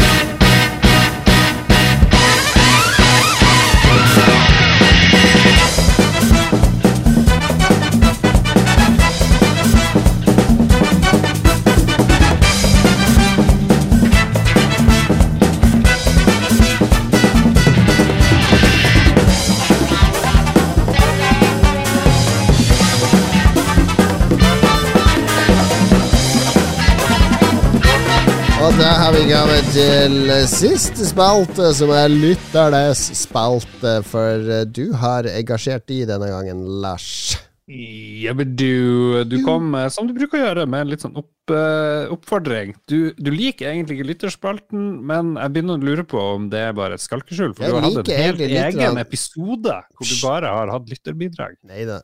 Og da har vi kommet til siste spalte, som er lytternes spalte. For du har engasjert de denne gangen, Lars. Ja, men du, du kom, eh, som du bruker å gjøre, med en litt sånn opp, eh, oppfordring. Du, du liker egentlig ikke lytterspalten, men jeg begynner å lure på om det er bare et skalkeskjul. For Jeg du har hatt en helt egen episode hvor du bare har hatt lytterbidrag. Nei da.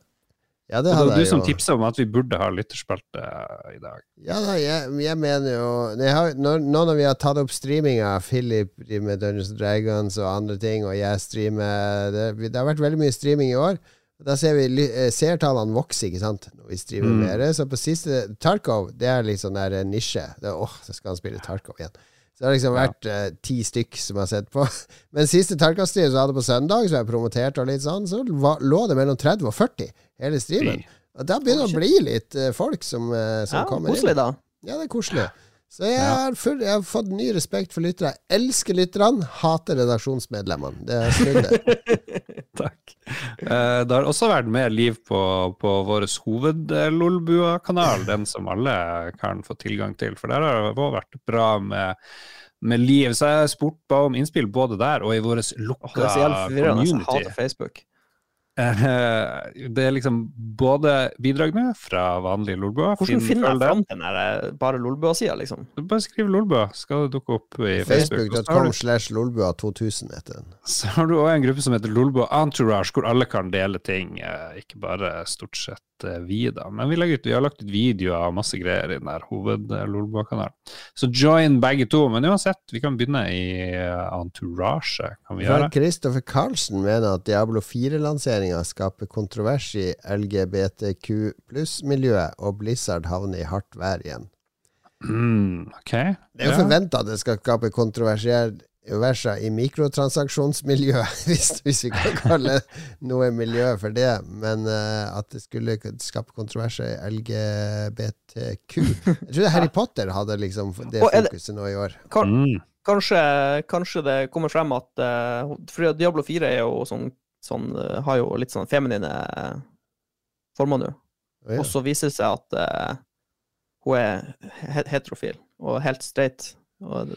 Ja, det var du som tipsa om at vi burde ha lytterspalte i dag. Ja da, jeg, jeg mener jo har, når, Nå når vi har tatt opp streaminga, Philip med Dungeons Dragons og andre ting, og jeg streamer Det, det har vært veldig mye streaming i år. Da ser vi eh, seertallene vokse, ikke sant, når vi streamer Mm. mer. Så på siste Tarkov, det er liksom der eh, nisje. Det, åh, så skal han spille Tarkov igjen. Så det har liksom Ja. vært eh, ti stykk som jeg har sett på. (laughs) Men siste Tarkov-stream som jeg hadde på søndag, som jeg promoterte og litt sånn, så var, lå det mellom 30 og 40 hele streamen. Og da begynner det å bli litt uh, folk som, uh, som Ja, kommer inn. koselig, da. Ja, det er koselig. Så jeg, Ja. har full, jeg har fått ny respekt for lyttere. Jeg elsker lytterne, hater redaksjonsmedlemmene. Det er snudd. (laughs) Takk. Eh, det har også vært mer liv på, på vår hoved-Lolbua-kanal, den som alle kan få tilgang til. For der har det også vært bra med, med liv. Så jeg har spurt om innspill både der og i vår lukka oh, det er så. Jeg community. hater Facebook. Eh, Det er liksom både bidrag med fra vanlige Lolbua. Hvordan finner jeg fram til den eh, bare Lolbua-sida, liksom? Du Bare skriv Lolbua, skal det dukke opp i Facebook. Og så har Facebook.com slash lolbua2000 heter den. Så har du òg en gruppe som heter Lolbua Entourage, hvor alle kan dele ting. eh, Ikke bare stort sett eh, vi, da. Men vi, ut, vi har lagt ut videoer og masse greier i den der hoved-Lolbua-kanalen. Så join begge to. Men uansett, vi kan begynne i eh, Entourage, kan vi gjøre. Kristoffer Carlsen mener at Diablo 4-lanseringa skaper kontrovers i LGBTQ pluss-miljøet, og Blizzard havner i hardt vær igjen. Mm, okay. Det er jo Ja. forventa at det skal skape kontroverser i mikrotransaksjonsmiljøet, (laughs) hvis, hvis vi kan kalle noe miljø for det. Men uh, at det skulle skape kontroverser i LGBTQ Jeg trodde Harry Potter hadde liksom det fokuset nå i år. Mm. kanskje, kanskje det kommer frem at uh, For Diablo 4 er jo sånn, sånn eh, har jo litt sånn feminine eh, former nå. Oh, ja. Og så viser det seg at uh, hun er heterofil og helt straight. Og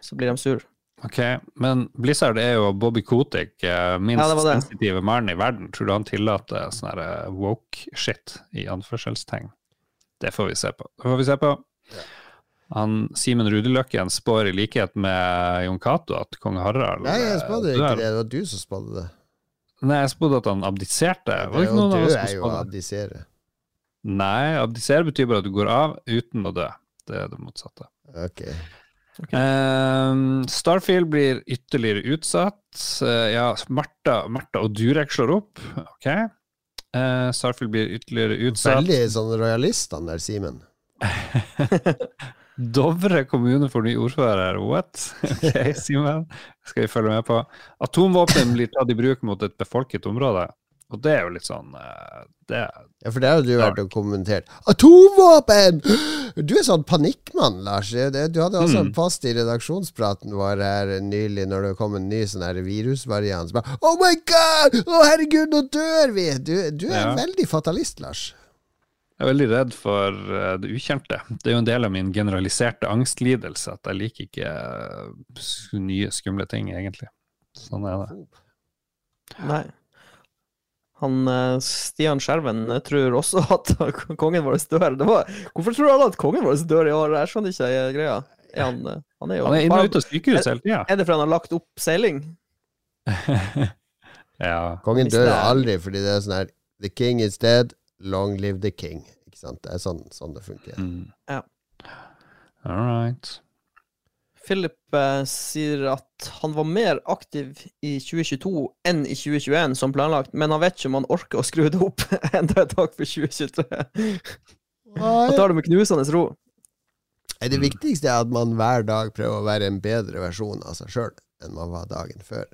så blir de sur. Ok, men Blizzard er jo Bobby Kotick, eh, minst Ja, det det. sensitive mannen i verden. Tror du han tillater sånn eh, woke-shit i anførselstegn? Det får vi se på. Det får vi se på. Han, Simen Rudeløkken spår i likhet med Jon Cato at kong Harald Nei, jeg spådde eh, ikke det. Det var du som spådde det. Nei, jeg spådde at han abdiserte. Var det Det ikke noen av oss er som jo å spådde? abdisere. Nei, abdisere betyr bare at du går av uten å dø. Det er det motsatte. Ok. Ehm, Starfield blir ytterligere utsatt. Eh, ja, Martha, Martha og Durek slår opp. Ok. Eh, Starfield blir ytterligere utsatt. Veldig sånn royalist, han der Simen. (laughs) Dovre kommune får ny ordfører. What? (laughs) Ok, (laughs) Simen. Skal vi følge med på. Atomvåpen blir tatt i bruk mot et befolket område. Og det er jo litt sånn eh, det, Ja, for det har jo du vært og kommentert. Atomvåpen! (gasps) Du er sånn panikkmann, Lars. Du hadde også en Mm. post i redaksjonspraten vår her nylig når det kom en ny sånn her virusvariant. Så bare, Oh my god! Å herregud, nå dør vi! Du, du er Ja. veldig fatalist, Lars. Jeg er veldig redd for eh, det ukjente. Det er jo en del av min generaliserte angstlidelse at jeg liker ikke eh, nye, skumle ting, egentlig. Sånn er det. Nei. Han eh, Stian Skjerven tror også (laughs) at kongen vår dør. Det var, hvorfor tror alle at kongen vår dør i år? Jeg skjønner ikke jeg, greia. Er han, eh, han er jo Han er inne og ute av sykehuset hele tida. Er det fordi han har lagt opp seiling? (laughs) ja. Kongen dør aldri fordi det er sånn her The king is dead, long live the king. Ikke sant? Det er sånn, sånn det funker. Mm. Ja. All right. Philip eh, sier at han var mer aktiv i 2022 enn i 2021 som planlagt, men han vet ikke om han orker å skru det opp (laughs) enda et tak for 2023. Han tar det med knusende ro. Det viktigste er at man hver dag prøver å være en bedre versjon av seg sjøl enn man var dagen før.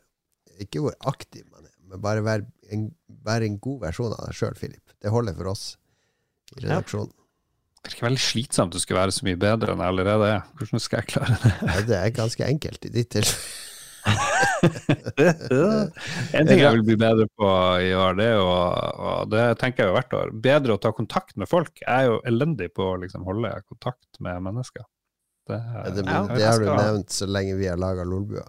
Ikke hvor aktiv man er, men bare være en, være en god versjon av deg sjøl, Philip. Det holder for oss i redaksjonen. Det virker veldig slitsomt å skulle være så mye bedre enn jeg allerede er. Hvordan skal jeg klare det? Ja, det er ganske enkelt i ditt tilfelle. (laughs) en ting jeg vil bli bedre på i år, det er jo, og det tenker jeg jo hvert år, bedre å ta kontakt med folk. Jeg er jo elendig på å liksom holde kontakt med mennesker. Det, Ja, det, men, det har du nevnt så lenge vi har laga Lolbua.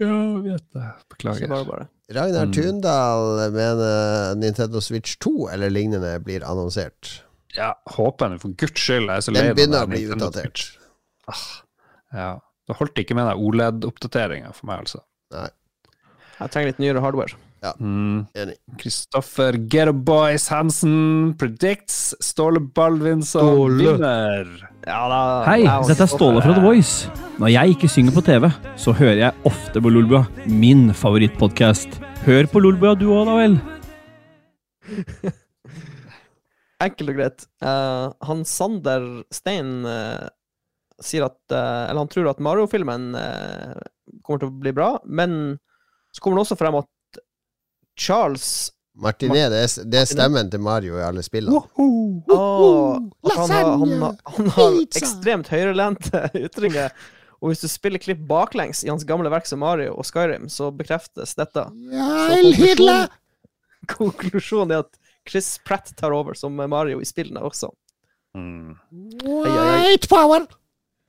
ja, vet det. Beklager. bare bare. Ragnar Mm. Tundal mener Nintendo Switch 2 eller lignende blir annonsert. Ja, håper jeg nå for guds skyld. Jeg er så lei Den begynner å bli utdatert. Ah, ja. Det holdt ikke med den OLED-oppdateringa for meg, altså. Nei. Jeg trenger litt nyere hardware. Mm. Enig. Kristoffer Getterboys Hansen predicts Ståle Baldvinsson som vinner. Ja, da, Hei, dette er Ståle fra The Voice. Når jeg ikke synger på TV, så hører jeg ofte på Lolbua, min favorittpodkast. Hør på Lolbua du òg, da vel. (laughs) Enkelt og greit. Uh, han Sander Stein uh, sier at uh, Eller han tror at Mario-filmen kommer til å bli bra, men så kommer det også frem at Charles Martinet, det er, det er stemmen til Mario i alle spillene. Åh, at han, har, han, har, han har ekstremt høyrelente (laughs) ytringer. Og hvis du spiller klipp baklengs i hans gamle verk som Mario og Skyrim, så bekreftes dette. Så konklusjonen, (laughs) Konklusjonen er at Chris Pratt tar over som Mario i spillene også. Mm. White power!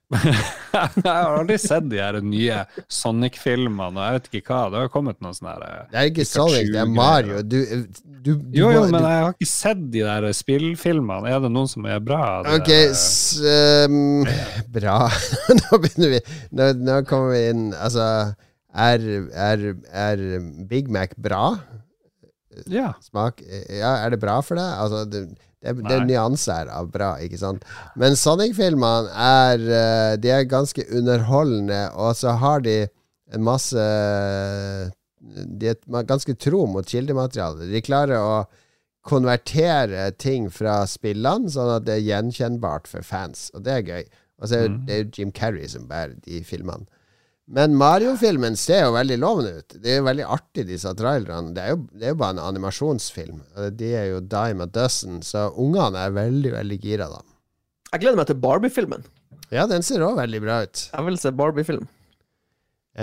(laughs) jeg har aldri sett de her nye Sonic-filmene, og jeg vet ikke hva. Det har kommet noen sånne her eh, Det er ikke Sonic, det er. Mario. Du, du, du Jo, jo, men du, jeg har ikke sett de der spillfilmene. Er det noen som er bra? Det Ok, ehm, bra. (laughs) nå begynner vi Nå, nå kommer vi inn Altså, er, er, er Big Mac bra? Ja. Smak Ja, er det bra for deg? Altså, det, det, det er nyanser av bra, ikke sant? Men Sonic-filmene er eh, De er ganske underholdende, og så har de en masse De er ganske tro mot kildematerialet. De klarer å konvertere ting fra spillene, sånn at det er gjenkjennbart for fans, og det er gøy. Og så er Mm. det er jo Jim Carrey som bærer de filmene. Men Mario-filmen ser jo veldig lovende ut. Det er jo veldig artig, disse trailerne. Det er jo, det er jo bare en animasjonsfilm. De er jo dime a dozen, så ungene er veldig, veldig gira, da. Jeg gleder meg til Barbie-filmen. Ja, den ser òg veldig bra ut. Jeg vil se Barbie-film.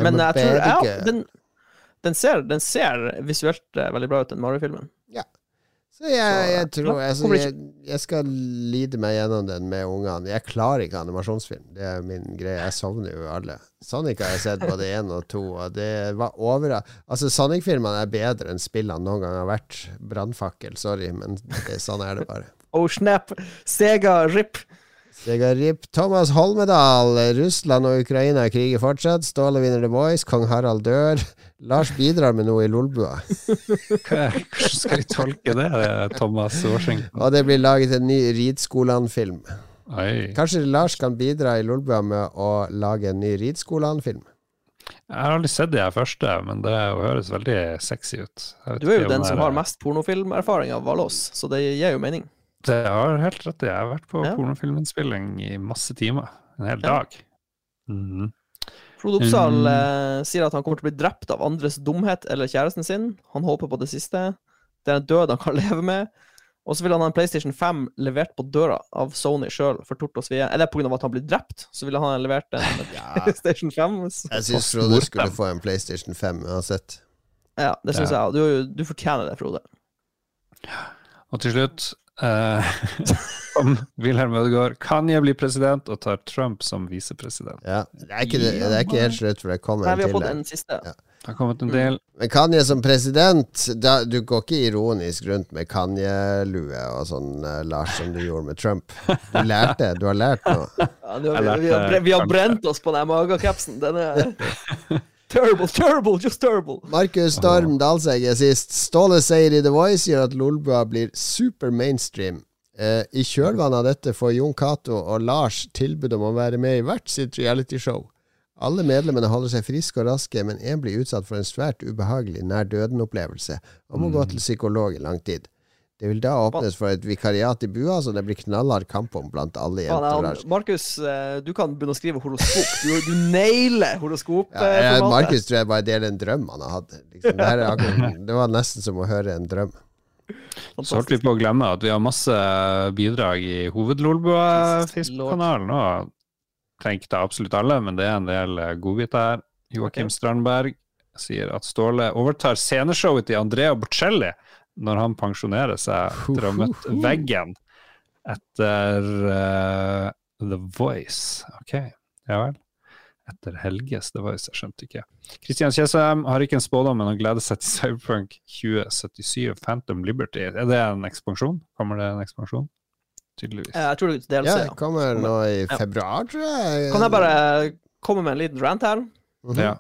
Men jeg tror ja, den, den, ser, den ser visuelt eh, veldig bra ut, den Mario-filmen. Så jeg, jeg tror altså, jeg, jeg skal lide meg gjennom den med ungene. Jeg klarer ikke animasjonsfilm. Det er min greie. Jeg sovner jo alle. Sonic har jeg sett både én og to, og det var over Altså, Sonic-filmene er bedre enn spillene noen gang har vært. Brannfakkel, sorry, men det, sånn er det bare. (laughs) Oh snap! Sega RIP! Sega Rip. Thomas Holmedal. Russland og Ukraina kriger fortsatt. Ståle vinner The Voice. Kong Harald dør. Lars bidrar med noe i Lolbua. Hvordan skal vi tolke det, Thomas Washington? Og det blir laget en ny Ridskolan-film. Kanskje Lars kan bidra i Lolbua med å lage en ny Ridskolan-film? Jeg har aldri sett de her første, men det høres veldig sexy ut. Du er jo den det som har mest pornofilmerfaring av alle oss, så det gir jo mening. Det har helt rett. Jeg har vært på Ja. pornofilminnspilling i masse timer. En hel Ja. dag. Mhm. Frode Oppsal Mm. eh, sier at han kommer til å bli drept av andres dumhet eller kjæresten sin. Han håper på det siste. Det er en død han kan (laughs) leve med. Og så vil han ha en PlayStation 5 levert på døra av Sony sjøl for tort og svie. Er det pga. at han blir drept? Så ville han ha levert en (laughs) (laughs) PlayStation 5. Jeg syns Frode skulle få en PlayStation 5 uansett. Ja, det syns Ja. jeg. Du, du fortjener det, Frode. Og til slutt eh, (laughs) om Wilhelm Ødegaard kan jeg bli president og tar Trump som visepresident. Ja. Det, er ikke, det, det er ikke helt slutt, for det kommer Nei, vi har til. fått en siste. Ja. Det har kommet en del. Men Kanye som president da, Du går ikke ironisk rundt med Kanye-lue og sånn, eh, Lars, som du gjorde med Trump. Du lærte, du har lært noe. Ja, nå, vi, vi, har, vi har brent oss på den magekapsen. Den er (laughs) terrible, terrible, just terrible. Markus Storm Dalsegg er sist. Ståle sier i The Voice gjør at Lolbua blir super mainstream. Eh, I kjølvannet av dette får Jon Cato og Lars tilbud om å være med i hvert sitt realityshow. Alle medlemmene holder seg friske og raske, men én blir utsatt for en svært ubehagelig nær døden-opplevelse og må gå til psykolog i lang tid. Det vil da åpnes for et vikariat i bua, så det blir knallhard kamp om blant alle jenter. Markus, eh, du kan begynne å skrive horoskop. Du, du nailer horoskop. Ja, ja. Markus tror jeg bare deler en drøm han har hatt. Liksom, det, her er akkurat, det var nesten som å høre en drøm. Så holdt vi på å glemme at vi har masse bidrag i Hovedlolbua-Facebook-kanalen. Og trenger ikke ta absolutt alle, men det er en del eh, godbiter her. Joakim okay. Strandberg sier at Ståle overtar sceneshowet til Andrea Bocelli når han pensjonerer seg etter å ha møtt veggen etter uh, The Voice. Ok, ja vel. Etter Helges The Voice, jeg skjønte ikke. Kristian Kjesheim har ikke en spådom, men han gleder seg til Cyberpunk 2077 Phantom Liberty. Er det en ekspansjon? Kommer det en ekspansjon? Tydeligvis. Jeg tror det er DLC. Ja, det kommer nå i februar, tror jeg. Kan jeg bare komme med en liten rant her? Mhm. Ja.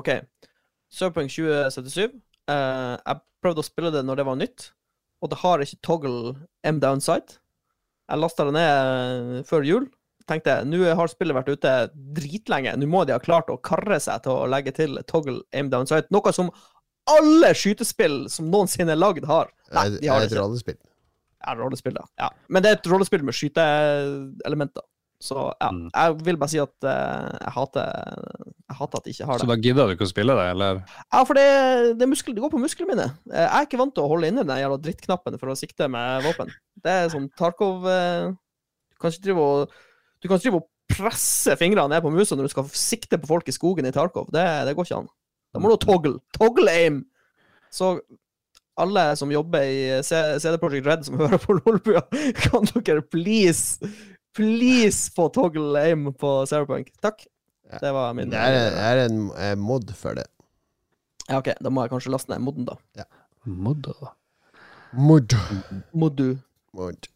OK. Cyberpunk 2077. Eh, jeg prøvde å spille det når det var nytt, og det har ikke toggle M downside. Jeg lasta det ned før jul. Tenkte nå har spillet vært ute dritlenge. Nå må de ha klart å karre seg til å legge til toggle aim downside. Noe som alle skytespill som noensinne er lagd, har. Nei, de har det et ikke. rollespill. Ja, rollespill, da. Ja. Men det er et rollespill med skyteelementer. Så ja, Mm. jeg vil bare si at uh, jeg hater Jeg hater at de ikke har det. Så da gidder du ikke å spille det, eller? Ja, for det, det, muskel, det går på musklene mine. Eh, Jeg er ikke vant til å holde inne den jævla drittknappen for å sikte med våpen. Det er sånn Tarkov uh, Du kan ikke drive og Du kan ikke drive og presse fingrene ned på musa når du skal sikte på folk i skogen i Tarkov. Det, det går ikke an. Da må du toggle. Toggle aim! Så alle som jobber i CD Projekt Red som (laughs) hører på Lolbua, kan dere please, please få toggle aim på Cyberpunk? Takk. Ja. Det var min Det er, det er en eh, mod for det. Ja, OK, da må jeg kanskje laste ned moden, da. Modder. Mod. Modu. mod.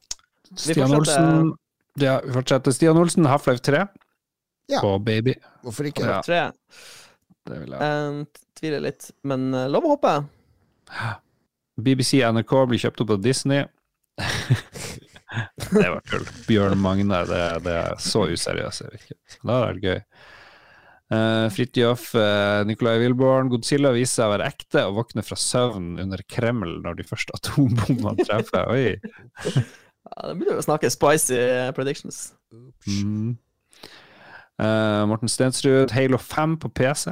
Stian fortsetter- Olsen Ja, vi fortsetter. Stian Olsen, Half-Life 3 Ja. på Baby. Hvorfor ikke? Ja. Tre. Det vil jeg. Jeg tviler litt, men eh, lov å håpe. BBC NRK blir kjøpt opp av Disney. (laughs) det var tull. Bjørn Magne, det, det er så useriøst. er det ikke. Så Da er det gøy. Uh, Fridtjof, uh, Nicolai Wilborn, Godzilla viser seg å være ekte og våkner fra søvn under Kreml når de første atombombene treffer. Oi. (laughs) Ja, det blir jo å snakke spicy eh, predictions. Mm. Uh, Morten Stensrud, Halo 5 på PC.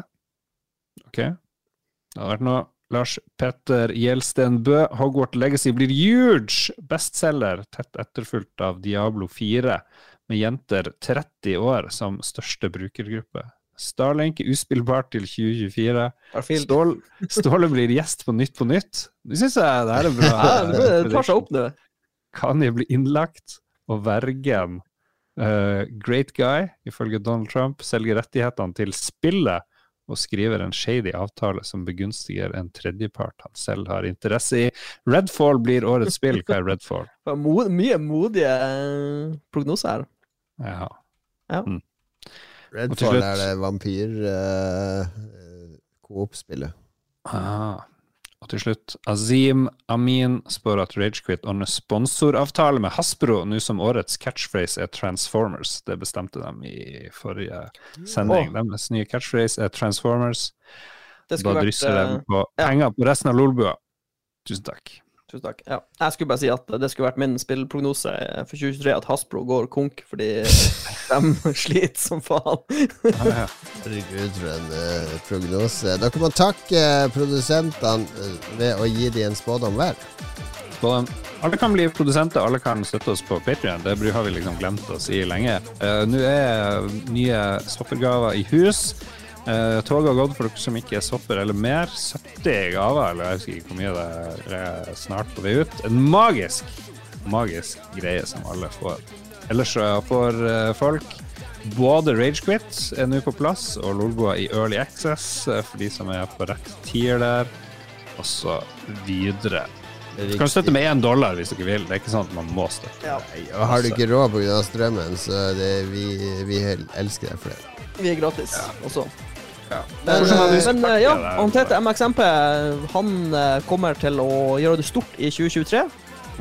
Ok. Det hadde vært noe. Lars Petter Gjelsten Bø, Hogwarts Legacy blir huge! Bestselger, tett etterfulgt av Diablo 4, med jenter 30 år som største brukergruppe. Starlink er uspillbart til 2024. Stål, Ståle blir gjest på Nytt på Nytt. Det syns jeg det her er bra. Ja, det det tar seg opp nå. Kanye blir innlagt, og vergen uh, Great Guy, ifølge Donald Trump, selger rettighetene til spillet og skriver en shady avtale som begunstiger en tredjepart han selv har interesse i. Redfall blir årets spill. Hva er Redfall? (laughs) Mod, mye modige eh, prognoser her. Ja. Redfall slutt- er det vampyr uh, Coop-spillet. Ah. Og til slutt, Azim Amin spår at Ragequit ordner sponsoravtale med Hasbro nå som årets catchphrase er Transformers. Det bestemte de i forrige sending. Deres nye catchphrase er Transformers. Det Da skulle vært drysser de på penger ja. på resten av Lolbua. Tusen takk. Tusen takk. Ja. Jeg skulle bare si at det skulle vært min spillprognose for 2023 at Hasbro går konk fordi de (laughs) sliter som faen. Ja. Herregud, for en eh, prognose. Dere må takke eh, produsentene eh, ved å gi dem en spådom hver. Alle kan bli produsenter, alle kan støtte oss på Patreon. Det har vi liksom glemt å si lenge. Uh, Nå er nye soppergaver i hus. Uh, toget har gått for dere som ikke er sopper eller mer. 70 gaver, eller jeg husker ikke hvor mye det er, er snart på vei ut. En magisk, magisk greie som alle får. Ellers så får eh, folk både Ragequit er nå på plass, og Lolboa i Early Access eh, for de som er på rett tier der. Og så videre. Du kan støtte med én dollar hvis dere vil. Det er ikke sånn at man må støtte. Ja, og har du ikke råd pga. strømmen, så det, vi, vi elsker deg for det. vi er gratis også. Ja. Men, du eh, men eh, ja, Antete MXMP han eh, kommer til å gjøre det stort i 2023.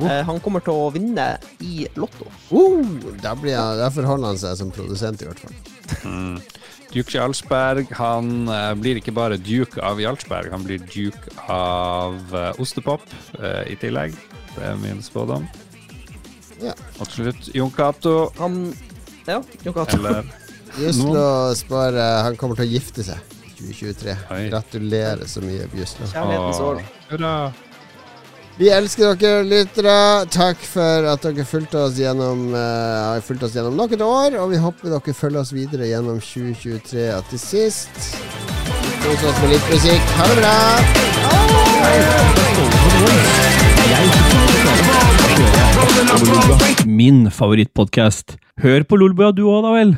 Eh, Han kommer til å vinne i Lotto. Uh, da, blir han, forholder han seg som produsent, i hvert fall. Mm. Duke Jarlsberg han blir ikke bare duke av Jarlsberg, han blir duke av ostepop eh, i tillegg. Det er min spådom. Ja. Og til slutt Jon Cato, Han Ja, Jon Cato. eller (laughs) Bjuslo spør uh, Han kommer til å gifte seg i 2023. Oi. Gratulerer så mye, Bjuslo. Kjærlighetens år. Hurra. Vi elsker dere lyttere. Takk for at dere fulgte oss gjennom eh, har fulgt oss gjennom nok et år. Og vi håper dere følger oss videre gjennom 2023 og til sist. Kos oss med litt musikk. Ha det bra! Min favorittpodkast. Hør på Lolbua du òg, da vel.